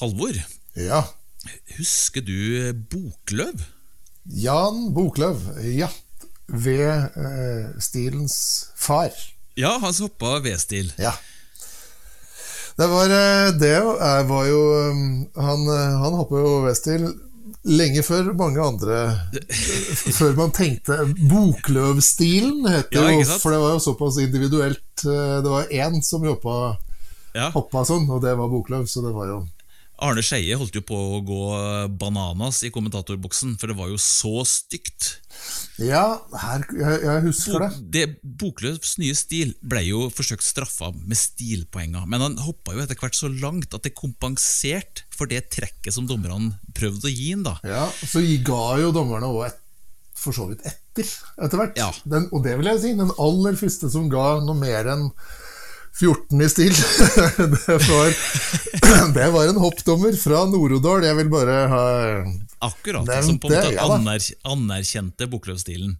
Halvor, Ja. husker du Bokløv? Jan Boklöv, ja. Ved eh, stilens far. Ja, han som hoppa V-stil. Ja. Det var eh, Det var jo um, Han, eh, han hoppa jo vestil lenge før mange andre Før man tenkte Bokløvstilen heter Ja, jo ikke sant? For det var jo såpass individuelt. eh, Det var én som hoppa, Ja. hoppa sånn, og det var Bokløv, så det var jo Arne Skeie holdt jo på å gå bananas i kommentatorboksen, for det var jo så stygt. Ja, her, jeg, jeg husker det. Det Bokløvs nye stil ble jo forsøkt straffa med stilpoenger, men han hoppa jo etter hvert så langt at det kompenserte for det trekket som dommerne prøvde å gi da. Ja, Så ga jo dommerne òg et, for så vidt etter, etter hvert. Ja. Den, og det vil jeg si, den aller første som ga noe mer enn 14 i stil, det var, det var en hoppdommer fra Nord-Odal. Jeg vil bare ha Akkurat, Nevnt som på en måte aner, anerkjente Bokløv-stilen.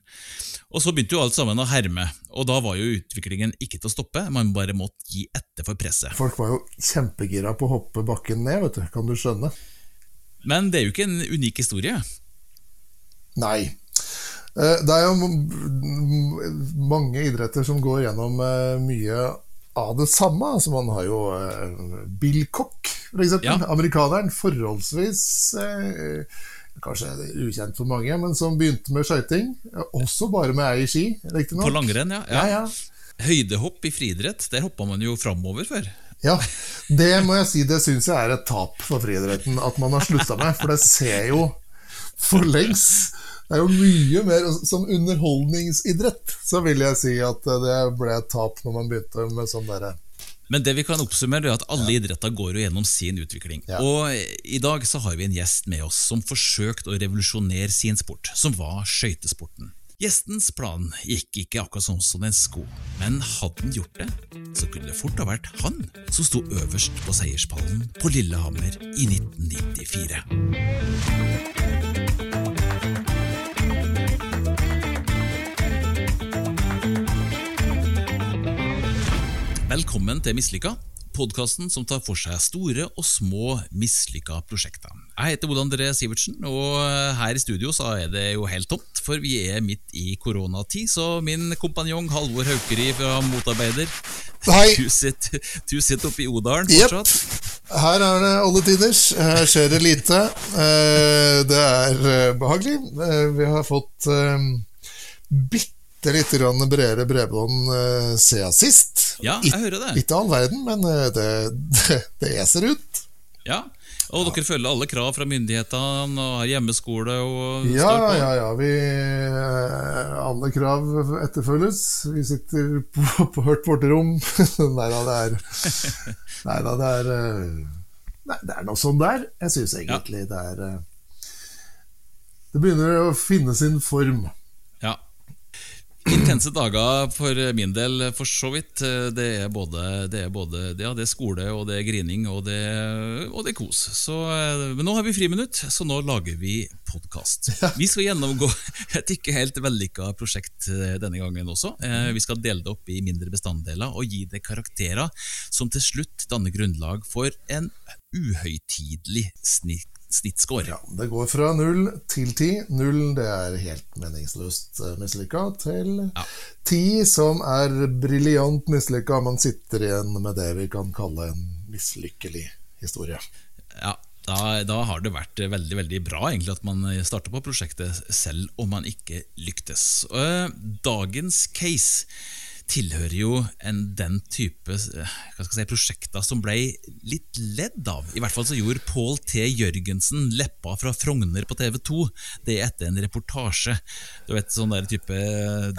Og så begynte jo alt sammen å herme, og da var jo utviklingen ikke til å stoppe, man bare måtte gi etter for presset. Folk var jo kjempegira på å hoppe bakken ned, vet du. Kan du skjønne? Men det er jo ikke en unik historie. Nei. Eh, Det er jo mange idretter som går gjennom eh, mye av det samme. Altså man har jo eh, Bill Cock, for eksempel. Ja. Amerikaneren. Forholdsvis eh, Kanskje ukjent for mange, men som begynte med skøyting. Også bare med ei ski, riktignok. På langrenn, ja. Ja, ja. Høydehopp i friidrett, der hoppa man jo framover før. Ja, det må jeg si, det syns jeg er et tap for friidretten at man har slutta med. For det ser jo for lengst Det er jo mye mer Som underholdningsidrett så vil jeg si at det ble et tap når man begynte med sånn derre Men det vi kan oppsummere er at alle idretter går jo gjennom sin utvikling. Ja. Og i dag så har vi en gjest med oss som forsøkte å revolusjonere sin sport, som var skøytesporten. Gjestens plan gikk ikke akkurat sånn som en sko, men hadde han gjort det, så kunne det fort ha vært han som sto øverst på seierspallen på Lillehammer i 1994. Velkommen til Mislykka, podkasten som tar for seg store og små mislykka prosjekter. Jeg heter Ole André Sivertsen, og her i studio så er det jo helt tomt, for vi er midt i koronatid, så min kompanjong Halvor Haukeri fra Motarbeider Hei! Du sitter, du sitter oppe i Odalen fortsatt? fortsatt? Her er det alle tiders. Her skjer det lite. Eh, Det er eh, behagelig. Eh, Vi har fått eh, bitte litt bredere bredbånd eh, siden sist. Ja, jeg hører det. Ikke all verden, men eh, det, det, det eser ut. Ja, Og dere følger alle krav fra myndighetene og har hjemmeskole og Ja, ja, ja. Vi, eh, alle krav etterfølges. Vi sitter på, på hørt borterom. Nei da, det er Nei da, det er eh, Nei, det er noe sånn der. Jeg syns egentlig det er Det begynner å finne sin form. Ja. Intense dager for min del, for så vidt. Det er både, det er både ja, det er skole, og det er grining, og det, og det er kos. Så, eh, men nå har vi friminutt, så nå lager vi podkast. Vi skal gjennomgå et ikke helt vellykka prosjekt eh, denne gangen også. Eh, Vi skal dele det opp i mindre bestanddeler og gi det karakterer som til slutt danner grunnlag for en uhøytidelig snitt, snittscore. Ja, det går fra null til ti. Null det er helt meningsløst eh, mislykka, til Ja. ti som er briljant mislykka. Man sitter igjen med det vi kan kalle en mislykkelig historie. Ja, da, da har det vært veldig veldig bra egentlig at man starta på prosjektet, selv om man ikke lyktes. Dagens case tilhører jo en, den type eh, si, prosjekter som ble litt ledd av. I hvert fall så gjorde Pål T. Jørgensen leppa fra Frogner på TV 2 det etter en reportasje. Du vet, sånn der type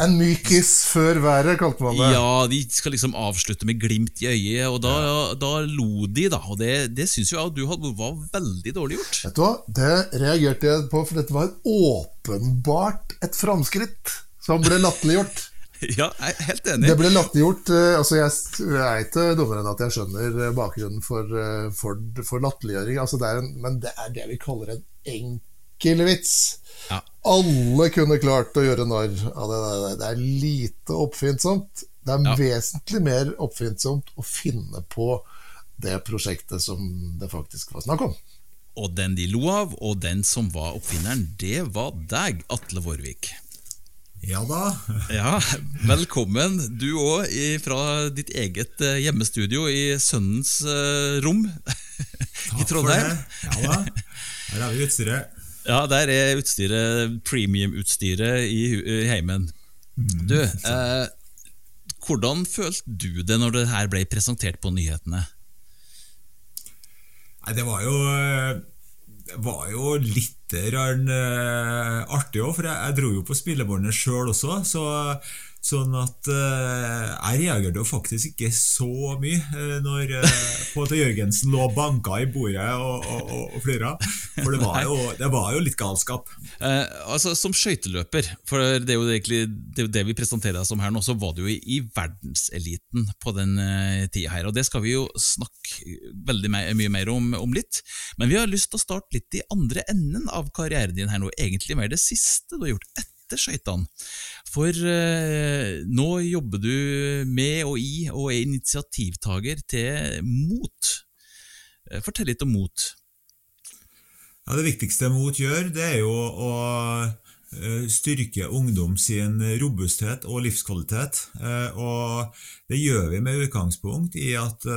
En mykis før været, kalte man det. ja, de skal liksom avslutte med glimt i øyet, og da, da lo de, da. Og det, det syns jo jeg at du hadde, var veldig dårlig gjort. Vet du hva, det reagerte jeg på, for dette var åpenbart et framskritt som ble latterliggjort. Ja, jeg er helt enig. Det ble latterliggjort. eh, Altså jeg, jeg er ikke dummere enn at jeg skjønner eh, bakgrunnen for, eh, for, for latterliggjøring, altså men det er det vi kaller en enkel vits. Ja. Alle kunne klart å gjøre narr av det. der. Det er lite oppfinnsomt. Det er Ja. vesentlig mer oppfinnsomt å finne på det prosjektet som det faktisk var snakk om. Og den de lo av, og den som var oppfinneren, det var deg, Atle Vårvik. Ja da. Ja, Velkommen, du òg, fra ditt eget eh, hjemmestudio i sønnens rom rom i Trondheim. Ja da. Her har vi utstyret. Ja, der er utstyret, premium-utstyret i, i heimen. Mm, du, eh, hvordan følte du det når det her ble presentert på nyhetene? Nei, det var jo eh, det var jo litt uh, artig òg, for jeg, jeg, dro jo på spillebåndet sjøl også. Så Sånn at uh, jeg reagerte jo faktisk ikke så mye uh, når uh, på at Jørgensen lå banka i bordet og, og, og, og flira. For det var, jo, det var, jo, litt galskap. altså Som skøyteløper, for det er jo egentlig det, det vi presenterer deg som her nå, så var du jo i, i verdenseliten på den uh, tida her. Og det skal vi jo snakke veldig me mye mer om, om, litt. Men vi har lyst til å starte litt i andre enden av karrieren din her nå. Egentlig mer det siste du har gjort etter etter skøytene. For eh, nå jobber du med og i, og er initiativtaker til MOT. Eh, fortell litt om MOT. Ja, det viktigste MOT gjør, det er jo å eh, styrke ungdom sin robusthet og livskvalitet. Eh, og det gjør vi med utgangspunkt i at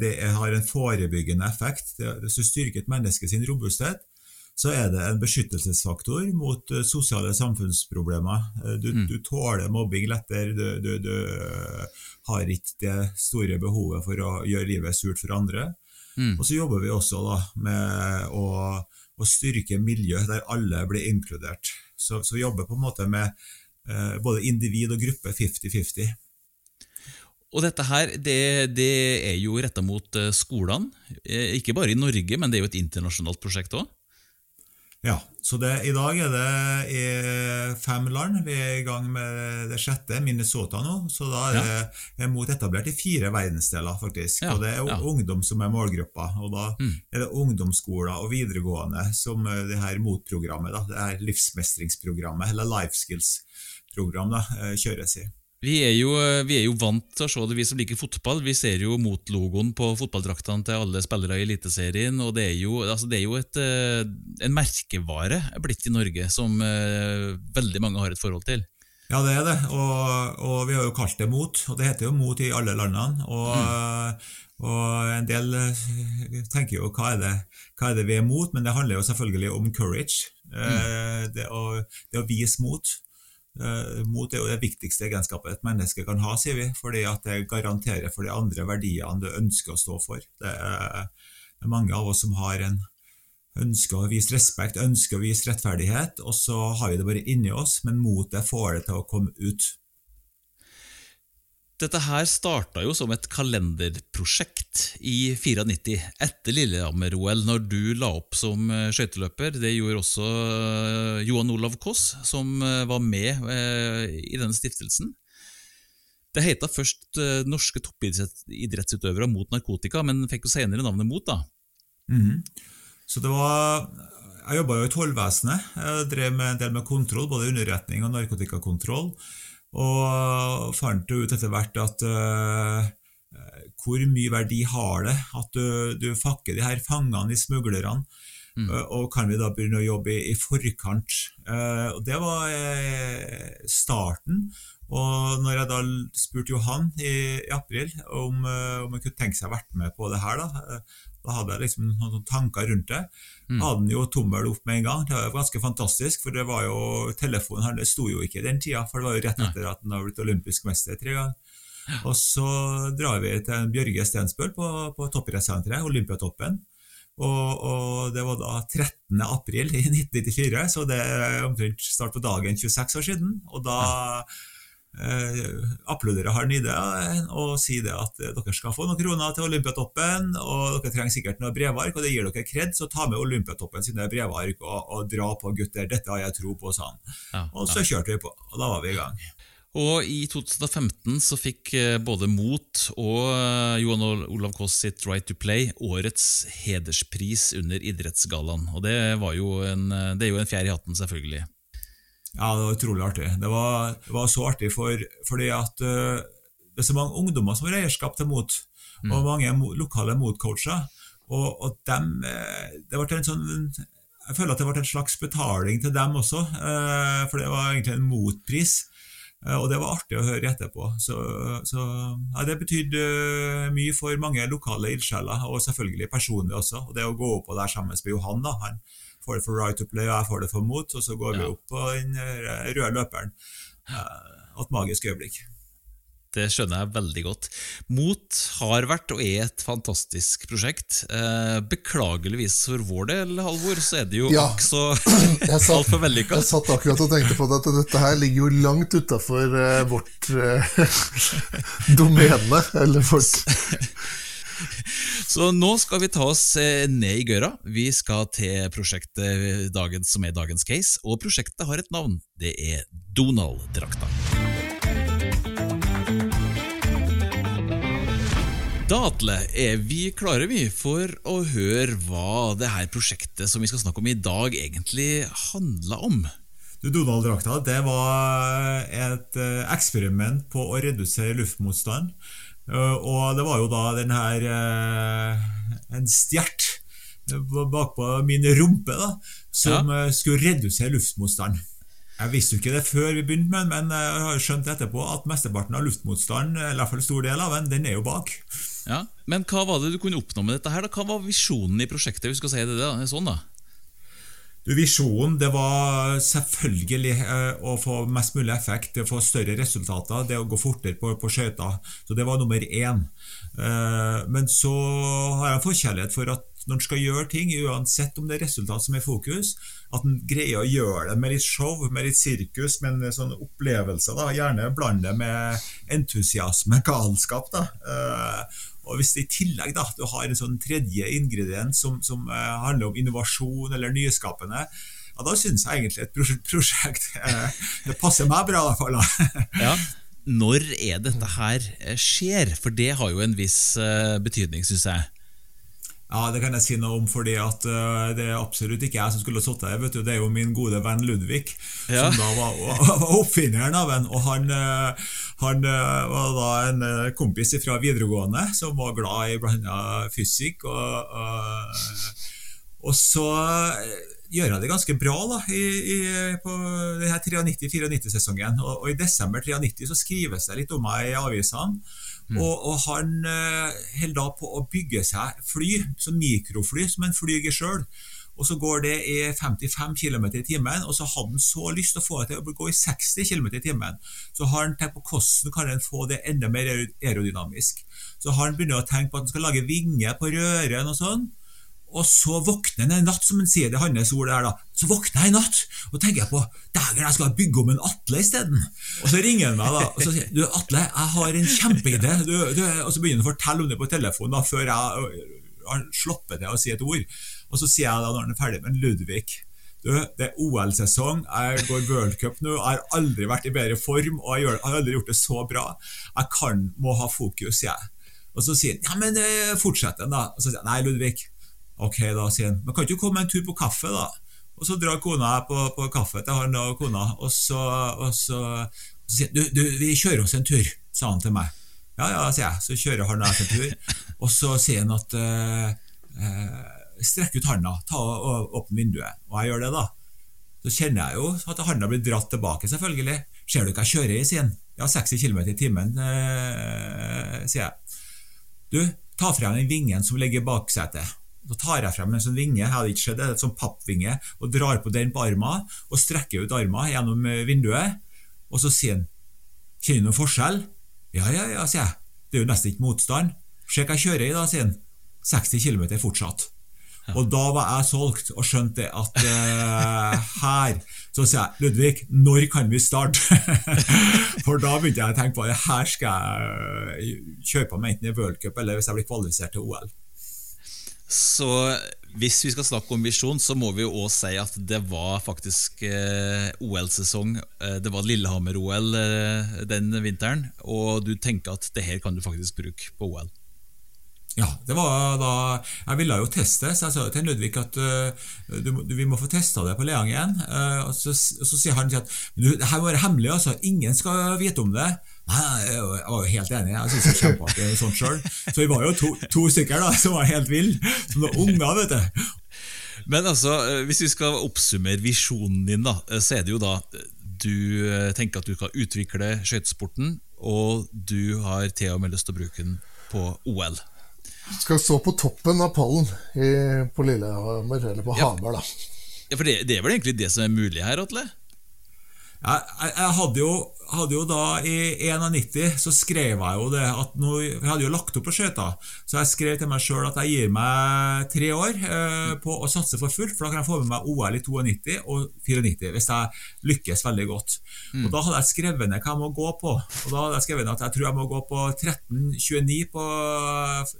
det har en forebyggende effekt. Hvis du styrker et menneske sin robusthet, så er det en beskyttelsesfaktor mot uh, sosiale samfunnsproblemer. Uh, du, mm. du, tåler mobbing lettere, du, du, du, har ikke det store behovet for å gjøre livet surt for andre. Mm. Og så jobber vi også da, med å, å, styrke miljø der alle blir inkludert. Så, så vi jobber på en måte med eh, både individ og gruppe 50-50. Og dette her, det, det er jo retta mot skolene, ikke bare i Norge, men det er jo et internasjonalt prosjekt òg? Ja, så det, I dag er det i fem land. Vi er i gang med det sjette, Minnesota nå. Så da er det ja. mot etablert i fire verdensdeler, faktisk. Ja, og det er ja. ungdom som er målgruppa. Og da mm. er det ungdomsskoler og videregående som det her motprogrammet, da, det her livsmestringsprogrammet, eller life skills-program, eh, kjøres i. Vi er, jo, vi er, jo, vant til å se det, vi som liker fotball. Vi ser jo mot-logoen på fotballdraktene til alle spillere i Eliteserien. og Det er jo, altså det er jo et, eh, en merkevare blitt i Norge som uh, veldig mange har et forhold til. Ja, det er det, og, og, vi har jo kalt det mot. og Det heter jo mot i alle landene. Og, mm. og en del eh, tenker jo hva er, det, hva er det vi er mot, men det handler jo selvfølgelig om courage. Mm. Det, å, det å vise mot. Uh, mot er jo det viktigste egenskapet et menneske kan ha, sier vi, fordi at det garanterer for de andre verdiene du ønsker å stå for. Det er, mange av oss som har en ønsker å vise respekt, ønsker å vise rettferdighet, og så har vi det bare inni oss, men motet får det til å komme ut. Dette her starta jo som et kalenderprosjekt i 94, etter Lillehammer-OL, når du la opp som eh, skøyteløper. Det gjorde også eh, Johan Olav Koss, som eh, var med i denne stiftelsen. Det heta først Norske toppidrettsutøvere mot narkotika, men fikk jo senere navnet Mot. da. Mm. Så det var Jeg jobba jo i tollvesenet. Jeg drev med en del med kontroll, både underretning og narkotikakontroll. Og fant ut etter hvert at uh, hvor mye verdi har det at du, du fakker de her fangene, de smuglerne, mm. uh, og kan vi da begynne å jobbe i, i forkant? Uh, og Det var starten. Og når jeg da spurte Johan i, i april om, om han kunne tenke seg å vært med på det her, da, da hadde jeg liksom noen tanker rundt det. Mm. Hadde den jo tommel opp med en gang. Det var ganske fantastisk, for det var jo, telefonen her sto jo ikke i den tida, for det var jo rett etter at han har blitt olympisk mester tre ganger. Og så drar vi til Bjørge Stensbøl på, på toppidrettssenteret, Olympiatoppen. Og, og, det var da 13. april i 1994, så det er omtrent start på dagen 26 år siden. Og da eh, applauderer han i det og si det at eh, dere skal få noen kroner til Olympiatoppen, og dere trenger sikkert noen brevark, og det gir dere kred, så ta med Olympiatoppen sine brevark og, og dra på, gutter. Dette har jeg tro på, sa han. Ja, og så kjørte vi på, og da var vi i gang. Og I 2015 så fikk eh, både Mot og eh, Johan Olav Koss sitt Right to Play årets hederspris under Idrettsgallaen. Og det, jo en, det er jo en fjær i hatten, selvfølgelig. Ja, det var utrolig artig. Det var, det var så artig for, fordi at uh, det er så mange ungdommer som har eierskap til Mot. mm. og mange lokale motcoacher. Og, og dem, det ble en sånn jeg føler at det ble en slags betaling til dem også, for det var egentlig en motpris. Og det var artig å høre etterpå. Så, så ja, Det betydde mye for mange lokale ildsjeler, og selvfølgelig personlig også. Og det å gå opp og der sammen med Johan, da, han får det for right to play, og jeg får det for mot, og så går vi opp på den eh, røde løperen. Eh, et magisk øyeblikk. Det skjønner jeg veldig godt. Mot har vært og er et fantastisk prosjekt. Eh, beklageligvis for vår del, Halvor, så er det jo ja, så altfor vellykka. Jeg satt akkurat og tenkte på det, at dette her ligger jo langt utafor vårt domene, eller vårt Så nå skal vi ta oss eh, ned i gøra. Vi skal til prosjektet dagens, som er dagens case, og prosjektet har et navn. Det er Donald-drakta. Da, Atle, er vi klare vi for å høre hva det her prosjektet som vi skal snakke om i dag, egentlig handla om? Du, Donald-drakta det var et eh, eksperiment på å redusere luftmotstand Eh, og det var jo da den her eh, En stjert bakpå min rumpe da, som ja. Eh, skulle redusere luftmotstand. Jeg visste jo ikke det før vi begynte med den, men jeg har skjønt etterpå at mesteparten av luftmotstanden, eller i hvert fall stor del av den, den er jo bak. Ja, Men hva var det du kunne oppnå med dette? her? da? Hva var visjonen i prosjektet? hvis du skal si det, det sånn da? Visjonen det var selvfølgelig eh, å få mest mulig effekt, få større resultater, det å gå fortere på, på skøyter. Så det var nummer én. Eh, men så har jeg forkjærlighet for at når en skal gjøre ting, uansett om det er resultat som er fokus, at en greier å gjøre det med litt show, med litt sirkus, med en sånn opplevelse. Da. Gjerne det med entusiasme, galskap. Da. Eh, og Hvis det i tillegg da, du har en sånn tredje ingrediens som, som uh, handler om innovasjon eller nyskapende, ja, da syns jeg egentlig et prosjekt, uh, det passer meg bra. i hvert fall. ja. Når er dette her eh, skjer? For det har jo en viss betydning, syns jeg. Ja, Det kan jeg si noe om, fordi at uh, det er absolutt ikke jeg som skulle sittet her. vet du, Det er jo min gode venn Ludvig, ja. som da var, var, oppfinneren av den. Og han, uh, han uh, var da en kompis fra videregående som var glad i bl.a. fysikk. Og, og så gjør jeg det ganske bra da, i, i, på 93-94-sesongen. Og, og, i desember 93 så skrives det litt om meg i avisene. Mm. Og, og, han uh, holder da på å bygge seg fly, som mikrofly, som han flyger sjøl. Og så går det i 55 km i timen, og så hadde han så lyst til å få det til å gå i 60 km i timen. Så har han tenkt på hvordan kan han få det enda mer aerodynamisk. Så har han begynt å tenke på at han skal lage vinger på røren og sånn. Og så våkner han en natt, som han sier det hans ord der, da. Så våkner jeg en natt og tenker jeg på Dæger, jeg skal bygge om en Atle isteden. Og så ringer han meg da og så sier du Atle, jeg har en kjempeidé. Og så begynner han å fortelle om det på telefonen da, før jeg har sluppet til å si et ord. Og så sier jeg da når han er ferdig, men Ludvig du, Det er OL-sesong, jeg går worldcup nå, jeg har aldri vært i bedre form og jeg har aldri gjort det så bra. Jeg kan, må ha fokus, sier jeg. Og så sier han ja, men eh, fortsett den, da. Og så sier jeg nei, Ludvig. Ok, da, sier han. Men kan ikke du komme en tur på kaffe, da? Og så drar kona på, på kaffe til han og kona, og så, og så, og så sier han du, du, vi kjører oss en tur, sa han til meg. Ja, ja, sier jeg. Så kjører han en tur, og så sier han at uh, uh, Strekk ut handa, ta og åpne vinduet. Og jeg gjør det, da. Så kjenner jeg jo at handa blir dratt tilbake, selvfølgelig. Ser du hva jeg kjører i, sier han. Ja, 60 km i timen, uh, sier jeg. Du, ta frem den vingen som ligger i baksetet. Så tar jeg frem en sånn vinge jeg hadde ikke skjedd det, en sånn pappvinge, og drar på den på armen og strekker ut armen gjennom eh, vinduet. Og så sier han Kjenner du noen forskjell? Ja, ja, ja, sier jeg. Det er jo nesten ikke motstand. Se hva jeg kjører i, da, sier han. 60 km fortsatt. Og da var jeg solgt og skjønte at uh, her Så sier jeg Ludvig, når kan vi starte? For da begynte jeg å tenke på at her skal jeg kjøre på meg enten i worldcup eller hvis jeg blir kvalifisert til OL. Så hvis vi skal snakke om visjon, så må vi jo også si at det var faktisk eh, OL-sesong. Eh, det var Lillehammer-OL eh, den vinteren, og du tenker at det her kan du faktisk bruke på OL. Ja, det var da Jeg ville jo teste, så jeg sa til Ludvig at uh, du, vi må få testa det på Leangen. Uh, og, så, så sier han at det her må være hemmelig, altså. Ingen skal vite om det. Jeg var jo helt enig. Jeg syns det er kjempeartig sånn sjøl. Så vi var jo to, to stykker da, som var helt ville. Som noen unger, vet du. Men altså, eh, hvis vi skal oppsummere visjonen din, da, eh, så er det jo da du eh, tenker at du kan utvikle skøytesporten, og du har til og med lyst til å bruke den på OL. Skal stå på toppen av pallen i, på Lillehammer, eller på Ja. Hamar, da. Ja, For det, det er vel egentlig det som er mulig her, Atle? Jeg, jeg, jeg hadde, jo, hadde jo da I 91 så skrev jeg jo det at nå, Jeg hadde jo lagt opp på skøyter, så jeg skrev til meg sjøl at jeg gir meg tre år eh, på å satse for fullt, for da kan jeg få med meg OL i 92 og 94 hvis jeg lykkes veldig godt. Og Da hadde jeg skrevet ned hva jeg må gå på. Og Da hadde jeg skrevet ned at jeg tror jeg må gå på 13,29 på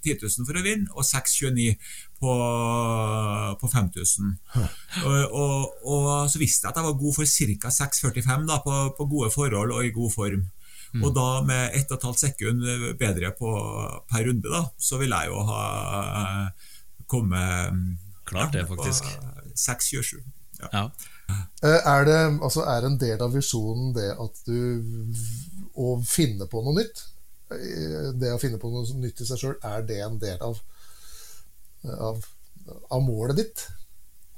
10 000 for å vinne, og 6,29 på, på 5000. Og, og, og så visste jeg at jeg var god for ca. 6,45 da, på, på gode forhold og i god form. Og da med 1 12 sekund bedre på, per runde, da, så vil jeg jo ha kommet Klart det, faktisk. på 6,27. Ja. Ja. Eh, Er det altså, er en del av visjonen det at du Å finne på noe nytt? Eh, Det å finne på noe nytt i seg sjøl, er det en del av, av, av målet ditt?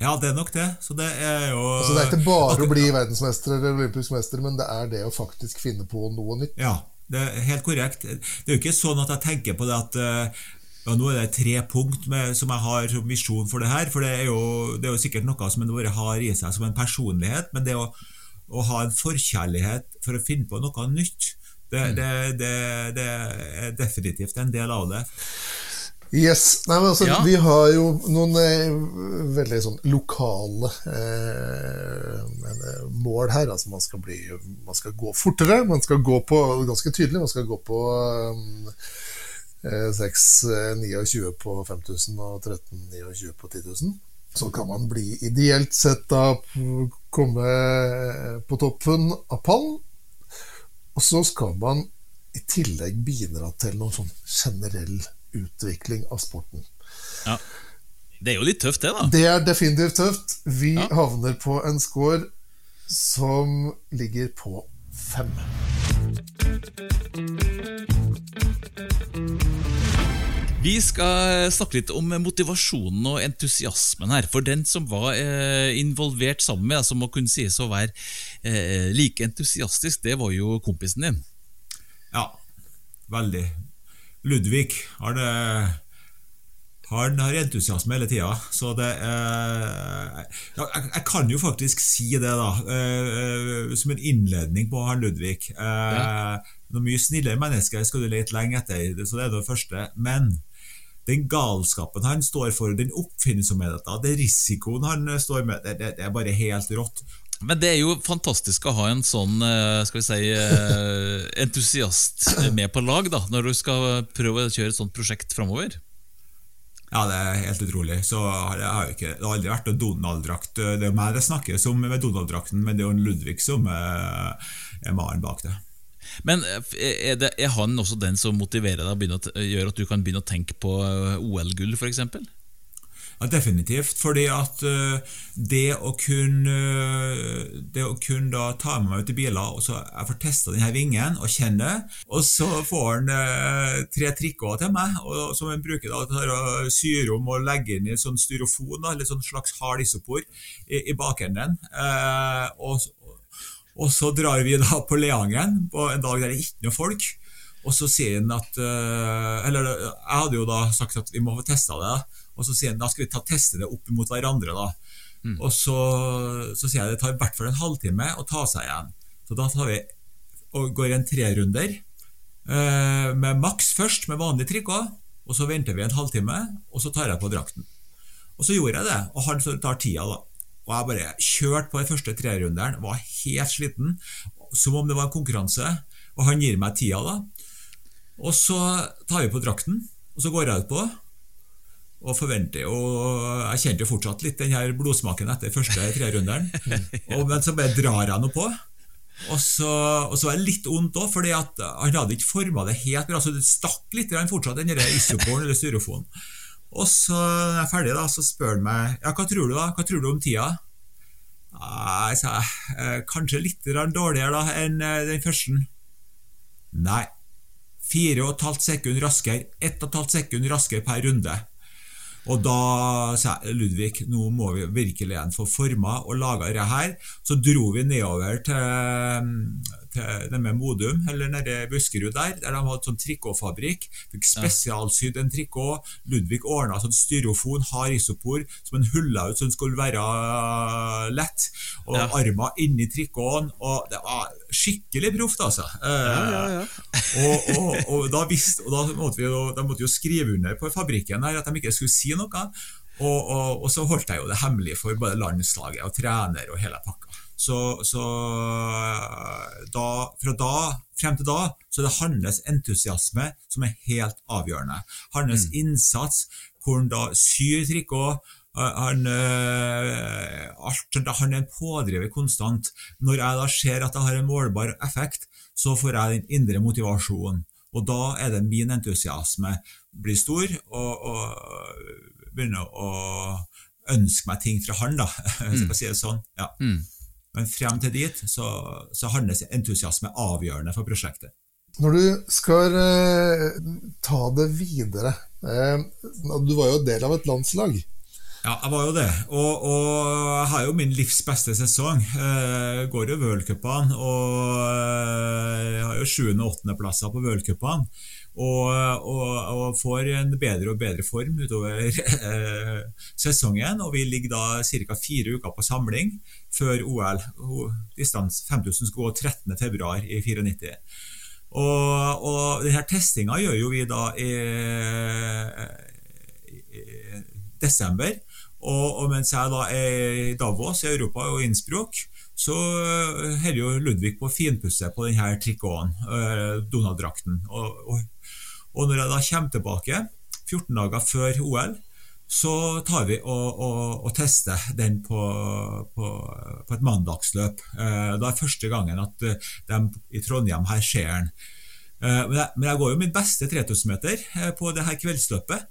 Ja, det er nok det. Så det er jo Altså, det er ikke bare å bli verdensmester eller olympisk mester, men det er det å faktisk finne på noe nytt. Ja, det er helt korrekt. Det er jo ikke sånn at jeg tenker på det at eh, ja, nå er det tre punkt med, som jeg har som visjon for det her. For det er jo, det er jo sikkert noe som en bare har i seg som en personlighet. Men det å, å ha en forkjærlighet for å finne på noe nytt, det, det, det, det er definitivt en del av det. Yes. Nei, men altså, Ja. Vi har jo noen eh, veldig sånn lokale eh, eh, mål her. Altså, man skal, bli, man skal gå fortere. Man skal gå på ganske tydelig, man skal gå på eh, 6,29 på 5000 og 13, 29 på 10 000. Så kan man bli ideelt sett da komme på toppen av pallen. Og så skal man i tillegg bidra til noen sånn generell utvikling av sporten. Ja. Det er jo litt tøft, det, da. Det er definitivt tøft. Vi Ja. havner på en score som ligger på fem. Vi skal snakke litt om motivasjonen og entusiasmen her. For den som var eh, involvert sammen med, som må kunne sies å være eh, like entusiastisk, det var jo kompisen din. Ja, veldig. Ludvig han, han har entusiasme hele tida, så det eh, jeg, jeg kan jo faktisk si det, da, eh, som en innledning på han Ludvig. Eh, Noe mye snillere menneske skal du lete lenge etter, så det er det første. Men den galskapen han står for, den oppfinnsomheten, den risikoen han står med, det, det, det er bare helt rått. Men det er jo fantastisk å ha en sånn eh, skal vi si, eh, entusiast med på lag da, når du skal prøve å kjøre et sånt prosjekt framover. Ja, det er helt utrolig. Så har jeg har jo ikke, Det har aldri vært noen Donald-drakt. Det er meg det snakkes om med Donald-drakten, men det er jo Ludvig som er, maren mannen bak det. Men eh, er, det, er han også den som motiverer deg, å å gjør at du kan begynne å tenke på eh, OL-gull, f.eks.? Ja, Definitivt. Fordi at eh, det å kunne eh, Det å kunne da ta med meg ut i biler og så Jeg får testa denne vingen og kjenne det, og så får han eh, tre trikker til meg, og, som han bruker da til å syre om og legge inn i sånn styrofon, da, eller sånn slags hard isopor, i, i bakenden. Eh, og, og så drar vi da på Leangen på en dag der det ikke er noe folk. Og så sier han at eh, Eller jeg hadde jo da sagt at vi må få testa det. Og så sier han da skal vi ta teste det opp mot hverandre. da Og så, så sier jeg det tar i hvert fall en halvtime å ta seg igjen. Så da tar vi og går en trerunder eh, med maks først, med vanlig trikot. Og så venter vi en halvtime, og så tar jeg på drakten. Og så gjorde jeg det, og han tar tida, da. Og jeg bare kjørte på den første trerunderen, var helt sliten, som om det var en konkurranse. Og han gir meg tida, da. Og så tar vi på drakten, og så går jeg ut på. Og forventer Og jeg kjente jo fortsatt litt den her blodsmaken etter første trerunderen. Og, men så bare drar jeg nå på. Og så, og så var det litt vondt òg, for han hadde ikke forma det helt bra. Så det stakk litt han fortsatt, den isoporen eller styrofonen. Og så når jeg er ferdig, da, så spør han meg ja, hva tror du da, hva tror du om tida. Nei, sa jeg, eh, kanskje litt dårligere da enn eh, den første. Nei. Fire og et halvt sekund raskere, ett og et halvt sekund raskere per runde. Og da sa jeg Ludvig, nå må vi virkelig igjen få forma og laga dette her. Så dro vi nedover til, til det med Modum, eller nede Buskerud der, der de hadde sånn trikotfabrikk. Fikk spesialsydd en trikot. Ludvig ordna sånn styrofon, hard isopor, som en hulla ut så den skulle være lett. Og Ja. armer inni trikoten. Og det var skikkelig proft, altså. Eh, og, og, og, da visste, og da måtte vi jo, da måtte vi jo skrive under på fabrikken her at de ikke skulle si noe. Og, og, og så holdt jeg jo det hemmelig for både landslaget og trener og hele pakka. Så, så da, fra da frem til da så er det hans entusiasme som er helt avgjørende. Hans innsats, hvor han da syr trikot. eh, Han, øh, alt, han er en pådriver konstant. Når jeg da ser at det har en målbar effekt, så får jeg den indre motivasjonen. Og da er det min entusiasme blir stor, og, og begynner å ønske meg ting fra han, da, hvis jeg kan si det sånn. Ja. Mm. Men frem til dit så, så hans entusiasme avgjørende for prosjektet. Når du skal eh, ta det videre eh, Du var jo del av et landslag. Ja, jeg var jo det. Og, jeg har jo min livs beste sesong. Eh, går jo v-cupene og eh, jeg har jo sjuende- og åttendeplasser på v-cupene. Og, og, og får en bedre og bedre form utover eh, sesongen. Og vi ligger da ca. fire uker på samling før OL. Distans 5000 skal gå 13.2. i 94. Og, og denne testinga gjør jo vi da i, i desember. Og, og, mens jeg da er i Davos i Europa og Innsbruck, så holder jo Ludvig på å finpusse på denne trikoten, Donald-drakten. Og, og, og, når jeg da kommer tilbake, 14 dager før OL, så tar vi og, og, tester den på, på, på et mandagsløp. Det er første gangen at de i Trondheim her ser den. Men jeg, men jeg går jo min beste 3000-meter på det her kveldsløpet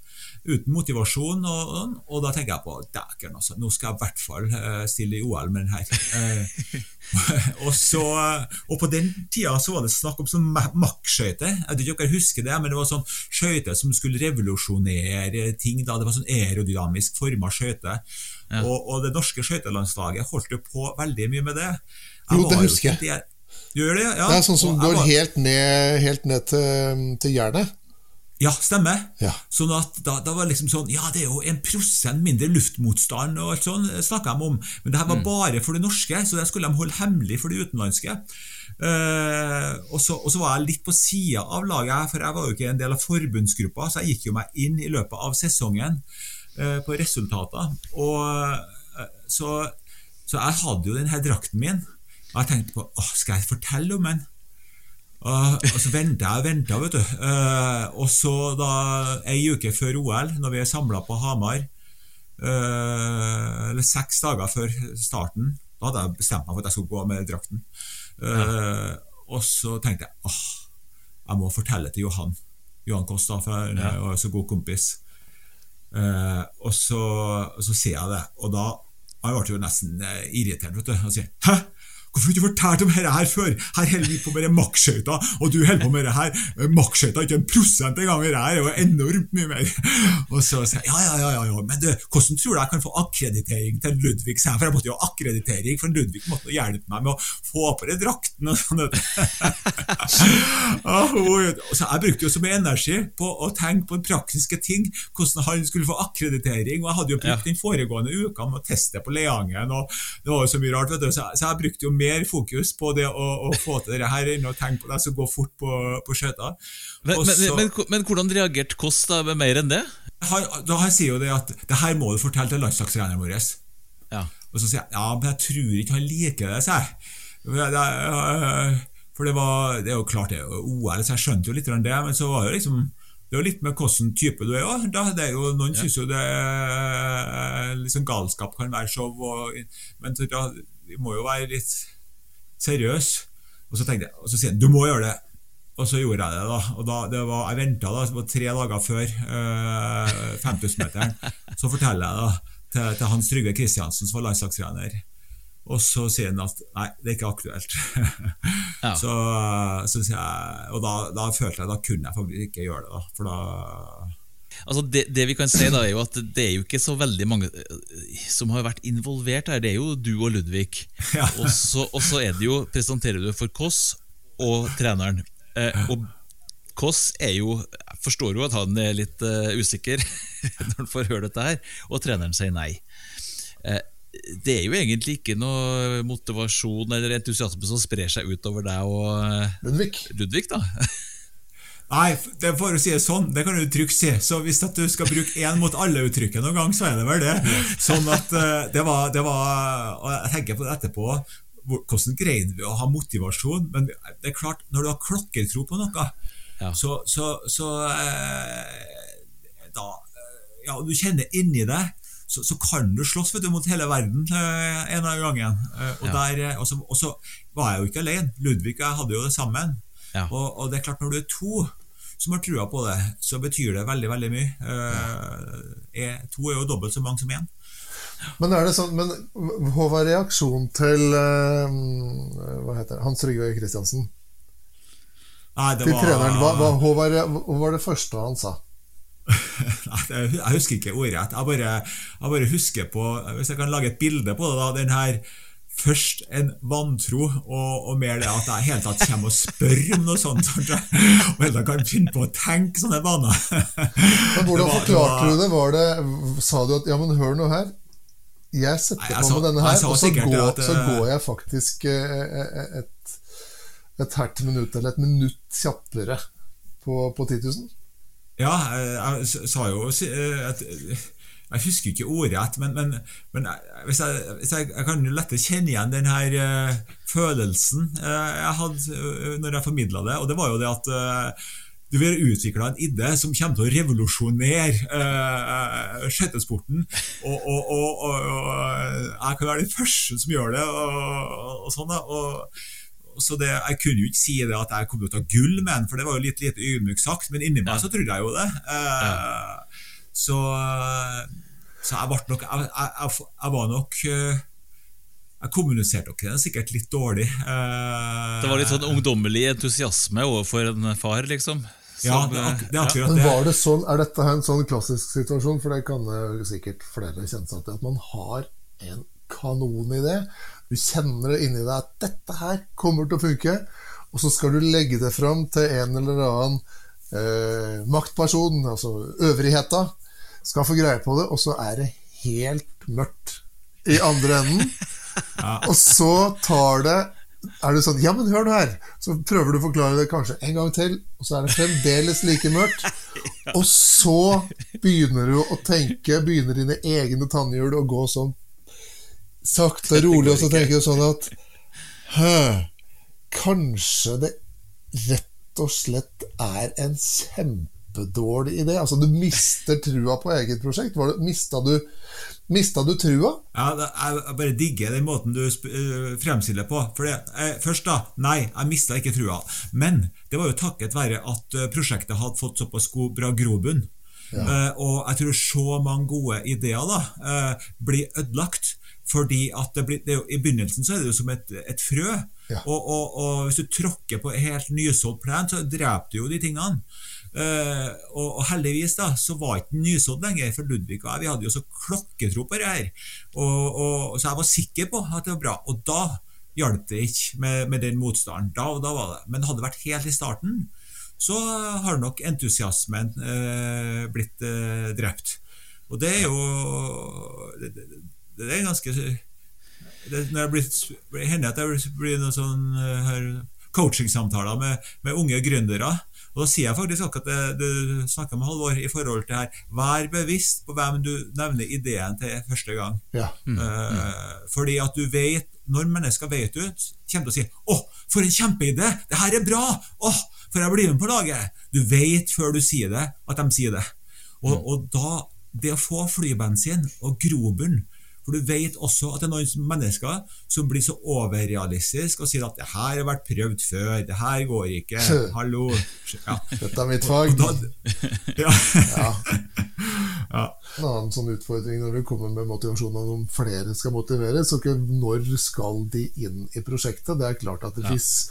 uten motivasjon. Og, og, da tenker jeg på dæken, altså, nå skal jeg i hvert fall stille i OL med den her. og, så, og på den tida så var det snakk om sånn makkskøyter. Jeg vet ikke om dere husker det, men det var sånn skøyter som skulle revolusjonere ting. da, Det var sånn aerodynamisk forma skøyter. Ja. Og, og, det norske skøytelandslaget holdt jo på veldig mye med det. Jeg jo, det husker jeg. det, ja. Det er sånn som går var... helt ned, helt ned til, til jernet. Ja, stemmer. Ja. Sånn at da, da, var liksom sånn Ja, det er jo en prosent mindre luftmotstand og alt sånn, snakka de om. Men det her var mm. bare for det norske, så det skulle de holde hemmelig for det utenlandske. Uh, og, så, og, så, var jeg litt på sida av laget, for jeg var jo ikke en del av forbundsgruppa, så jeg gikk jo meg inn i løpet av sesongen uh, på resultater. Og, uh, så, så, jeg hadde jo denne drakten min, og jeg tenkte på åh, skal jeg fortelle om den? Og, og så venta jeg og venta, vet du. Uh, og så, da, ei uke før OL, når vi er samla på Hamar, uh, eller seks dager før starten, da hadde jeg bestemt meg for at jeg skulle gå med drakten. Ja. Og så tenkte jeg åh, jeg må fortelle til Johan. Johan Koss, da, for jeg er jo så god kompis. og så, så sier jeg det, og da jeg ble jo nesten irritert. vet du, og sier 'hæ?' Hvorfor har du ikke fortalt om dette her før? Her holder vi på med makkskøyter, og du holder på med det her. Makkskøyter ikke en prosent engang, det her er jo enormt mye mer. Og så sier jeg ja, ja, ja, ja, men du, hvordan tror du jeg kan få akkreditering til Ludvig? For jeg måtte jo ha akkreditering, for Ludvig måtte hjelpe meg med å få på den drakten og sånn. så jeg brukte jo så mye energi på å tenke på praktiske ting, hvordan han skulle få akkreditering. Og jeg hadde jo brukt den foregående uka med å teste på Leangen, og det var jo så mye rart, vet du. Så jeg brukte jo mer fokus på det å, å få til det her enn å tenke på det som går fort på, på skøyter. Men, men, men, men, hvordan reagerte Kåss med mer enn det? Han, da han sier jo det at det her må du fortelle til landslagstreneren vår. Ja. Og så sier jeg ja, men jeg tror ikke han liker det, sier jeg. For det, var, det er jo klart det er OL, så jeg skjønte jo litt det, men så var det liksom det er jo litt med hvilken type du er òg. Noen ja. syns jo det er liksom galskap kan være show, og, men da, vi må jo være litt seriøse. Og så tenkte jeg, og så sier han du må gjøre det. Og så gjorde jeg det. da, og da, det var, Jeg venta tre dager før øh, 5000-meteren. Så forteller jeg da til, til Hans Trygve Kristiansen, som var landslagstrener. Og så sier han at nei, det er ikke aktuelt. Ja. så, så sier jeg, og da, da følte jeg da kunne jeg faktisk ikke gjøre det. da, For da Altså det, det vi kan si da er jo at det er jo ikke så veldig mange eh, som har vært involvert her. Det er jo du og Ludvig. Ja. Og, så, og så er det jo, presenterer du for Kåss og treneren. Eh, og Kåss er jo Jeg forstår jo at han er litt uh, usikker når han får høre dette her, og treneren sier nei. Eh, det er jo egentlig ikke noe motivasjon eller entusiasme som sprer seg utover deg og eh, Ludvig. Ludvig, da. Nei, det for å si det sånn, det kan du trygt si. Så hvis at du skal bruke én mot alle-uttrykket noen gang, så er det vel det. Sånn at eh, det var, det var Og jeg tenker på det etterpå. Hvordan greide vi å ha motivasjon? Men det er klart, når du har klokkertro på noe, Ja. så, så, så eh, Da eh, Ja, du kjenner inni deg, så, så kan du slåss vet du, mot hele verden eh, en av gangen. Eh, og, Ja. der, eh, og, så, og så var jeg jo ikke alene. Ludvig og jeg hadde jo det sammen. Ja. Og, og det er klart, når du er to som har trua på det, så betyr det veldig veldig mye. Eh, er, to er jo dobbelt så mange som én. Men er det sånn Men hva var reaksjonen til eh, Hva heter det? Hans Rygve Kristiansen? Nei, det Til var, treneren. Hva, hva, hva, var, hva var det første han sa? Jeg husker ikke ordrett. Jeg bare, jeg bare husker på Hvis jeg kan lage et bilde på det, da. Den her Først en vantro, og, og mer det at jeg i hele tatt kommer og spør om noe sånt. Og hele tatt kan finne på å tenke sånne vaner. Men Hvordan var- forklarte det var- du det? Sa du at ja, men hør nå her. Jeg setter på med denne her, og så går, at, så eh, går jeg faktisk eh, eh, et, et halvt minutt eller et minutt kjappere på, på 10 000. Ja, jeg, jeg sa jo eh, at Jeg husker ikke ordrett, men, men, men hvis jeg, hvis jeg, jeg kan lettere kjenne igjen den her eh, følelsen eh, jeg hadde eh, når jeg formidla det, og det var jo det at eh, du vil utvikle en idé som kommer til å revolusjonere uh, skøytesporten. Og, og, og, og jeg kan være den første som gjør det. Og, og sånn da, og så det, Jeg kunne jo ikke si det at jeg kom til å ta gull med den, for det var jo litt lite ydmykt sagt, men inni meg Ja. så trodde jeg jo det. Eh, så, så jeg ble nok Jeg, jeg, jeg, jeg var nok eh, Jeg kommuniserte nok det sikkert litt dårlig. eh, Det var litt sånn ungdommelig entusiasme overfor en far, liksom. Ja, det er, det er ja. akkurat Men det. var det sånn, Er dette en sånn klassisk situasjon? For det kan sikkert flere kjenne seg til. At man har en kanonidé. Du kjenner det inni deg at 'dette her kommer til å funke'. Og så skal du legge det fram til en eller annen eh, maktperson, altså øvrigheta, skal få greie på det, og så er det helt mørkt i andre enden. Og så tar det er du sånn Ja, men hør nå her! Så prøver du å forklare det kanskje en gang til, og så er det fremdeles like mørkt. Og så begynner du å tenke, begynner dine egne tannhjul å gå sånn sakte og rolig, og så tenker du sånn at Hø, kanskje det rett og slett er en kjempedårlig idé? Altså, du mister trua på eget prosjekt. Var det, mista, du, mista du trua? Ja, jeg jeg bare digger den måten du øh, fremstiller på. For det, eh, først da, nei, jeg mista ikke trua. Men det var jo takket være at øh, prosjektet hadde fått såpass god, bra grobunn. Eh, og jeg tror så mange gode ideer da uh, blir ødelagt. Fordi at det blir, det jo, I begynnelsen så er det jo som et, et frø. Ja. Og, og, og hvis du tråkker på helt nysådd plen, så dreper du jo de tingene. Uh, og, og heldigvis da, så var ikke nysådd lenger, for Ludvig og jeg vi hadde jo så klokketro på det her. Og, så jeg var sikker på at det var bra. Og da hjalp det ikke med, med den motstanden. Da, og da var det. Men hadde det vært helt i starten, så har nok entusiasmen uh, blitt uh, drept. Og det er jo Det, det, er ganske det, når jeg blir, hender at det blir noen sånn eh, coachingsamtaler med, med unge gründere. Og da sier jeg faktisk akkurat det du snakka med Halvor i forhold til her. Vær bevisst på hvem du nevner ideen til første gang. Ja. Eh, fordi at du vet, når mennesker vet ut, kommer til å si 'Å, for en kjempeidé! Det her er bra! Å, for jeg blir med på laget!' Du vet før du sier det, at de sier det. Og, og da, det å få flybensin og grobunn For du vet også at det er noen mennesker som blir så overrealistiske og sier at 'det her har vært prøvd før', 'det her går ikke', 'hallo' ja. Dette er mitt fag. Da, ja. Ja. Ja. En annen sånn utfordring når du kommer med motivasjon om flere skal motiveres, og når skal de inn i prosjektet. Det er klart at hvis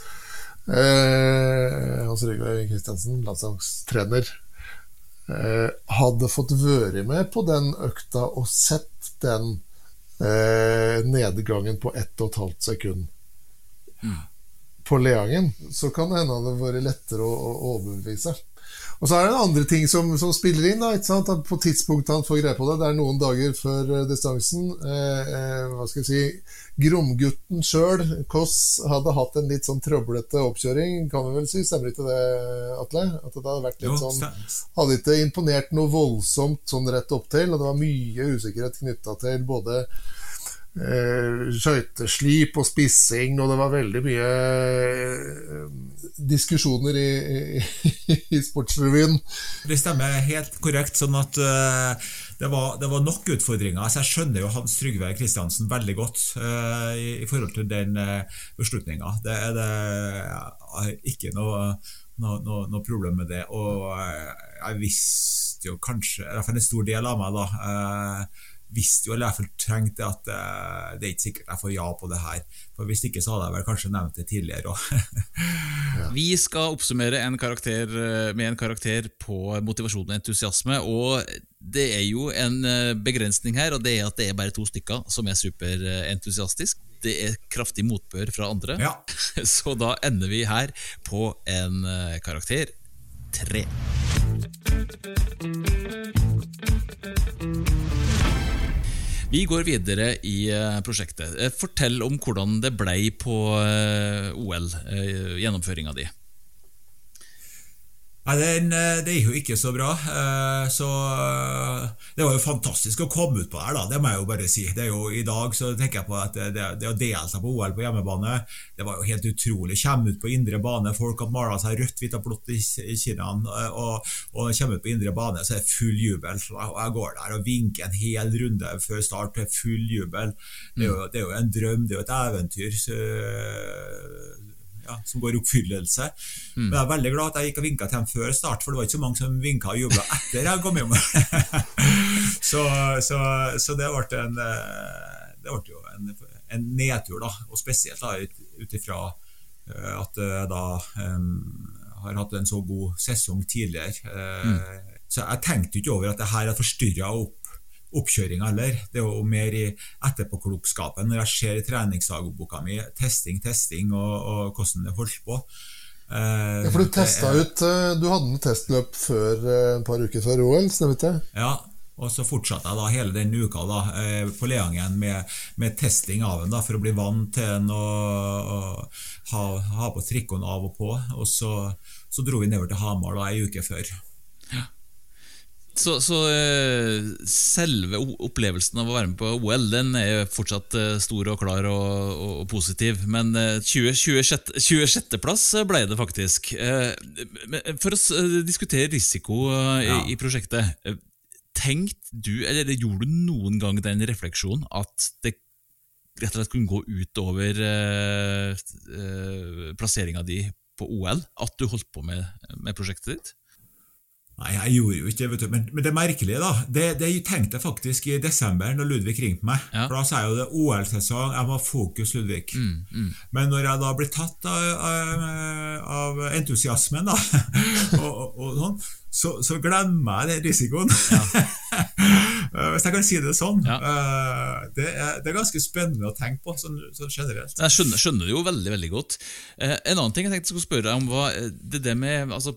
eh, Hans Rygve Kristiansen, landslagstrener, eh, hadde fått være med på den økta og sett den eh, nedgangen på ett og et halvt sekund på Leangen, så kan det hende det hadde vært lettere å, å overbevise. Og så er det en andre ting som, som spiller inn. Da? På tidspunktet han får greie på det, det er noen dager før eh, distansen. Eh, eh, hva skal jeg si Gromgutten sjøl, Koss, hadde hatt en litt sånn trøblete oppkjøring, kan vi vel si. Stemmer ikke det, Atle? At det hadde vært litt Jo, sånn Hadde ikke imponert noe voldsomt sånn rett opptil. og det var mye usikkerhet knytta til både eh, skøyteslip og spissing, og det var veldig mye eh, diskusjoner i, i, i Sportsrevyen. Det stemmer helt korrekt. sånn at eh, det, var, det var nok utfordringer. Altså, Jeg skjønner jo Hans Trygve Kristiansen veldig godt uh, i, i forhold til den uh, beslutninga. Det er det ikke noe, noe, noe, problem med det. Og jeg visste jo kanskje, i hvert fall en stor del av meg, da visste jo, eller i hvert fall trengte at uh, det er ikke sikkert jeg får ja på det her. For Hvis ikke så hadde jeg vel kanskje nevnt det tidligere òg. Vi skal oppsummere en karakter eh, med en karakter på motivasjon og entusiasme. Og det er jo en eh, begrensning her, og det er at det er bare to stykker som er superentusiastiske. Det er kraftig motbør fra andre. ja. Så da ender vi her på en karakter tre. Vi går videre i eh, prosjektet. Eh, Fortell om hvordan det blei på eh, OL, gjennomføringa di. Nei, den, eh, det gikk jo ikke så bra. eh, Så eh, det var jo fantastisk å komme ut på her, da. Det må jeg jo bare si. Det er jo, I dag så tenker jeg på at det, det å delta på OL på hjemmebane, det var jo helt utrolig. Komme ut på indre bane, folk har mala seg rødt, hvitt og blått i kinnene, og, og kommer ut på indre bane, så er det full jubel. Og jeg går der og vinker en hel runde før start til full jubel. Det er jo, det er jo en drøm, det er jo et eventyr. Så, ja, som går i oppfyllelse. Men jeg er veldig glad at jeg gikk og vinka til dem før start, for det var ikke så mange som vinka og jubla etter jeg kom hjem. så, så, så det ble en eh, Det ble jo en, en nedtur, da, og spesielt da ut ifra eh, at jeg da um, har hatt en så god sesong tidligere. Mm. Så jeg tenkte ikke over at det her har forstyrra opp oppkjøringa heller. Det er jo mer i etterpåklokskapen når jeg ser i treningsdagboka mi testing, testing og, og hvordan det holdt på. Uh, Ja, for du testa er- ut eh, Du hadde noen testløp før, eh, et par uker før OL, stemmer ikke det? Ja, og så fortsatte jeg da hele den uka da, på Leangen med, med testing av den da, for å bli vant til den og, og ha, ha på trikkene av og på. Og så, så dro vi nedover til Hamar da, ei uke før. Så, så eh, selve opplevelsen av å være med på OL Den er fortsatt eh, stor og klar og, og, og positiv. Men eh, 20 26 26.-plass ble det faktisk. Eh, For å diskutere risiko Ja. i, i prosjektet. Tenkte du, eller gjorde du noen gang den refleksjonen at det rett og slett kunne gå utover eh, plasseringa di på OL? At du holdt på med, med prosjektet ditt? Nei, jeg gjorde jo ikke det, vet du. Men, men det merkelige, da, det, det tenkte jeg faktisk i desember, når Ludvig ringte meg. Ja. For da sa jeg jo det OL-sesong, jeg må ha fokus, Ludvig. Mm, Men når jeg da blir tatt av, av, entusiasmen, da, og, og, og sånn, så, så glemmer jeg den risikoen. Ja. Hvis jeg kan si det sånn. Ja. Eh, Det, er, det er ganske spennende å tenke på, sånn, sånn generelt. Jeg skjønner, skjønner det jo veldig veldig godt. Eh, en annen ting jeg tenkte jeg skulle spørre deg om, var det, det med altså,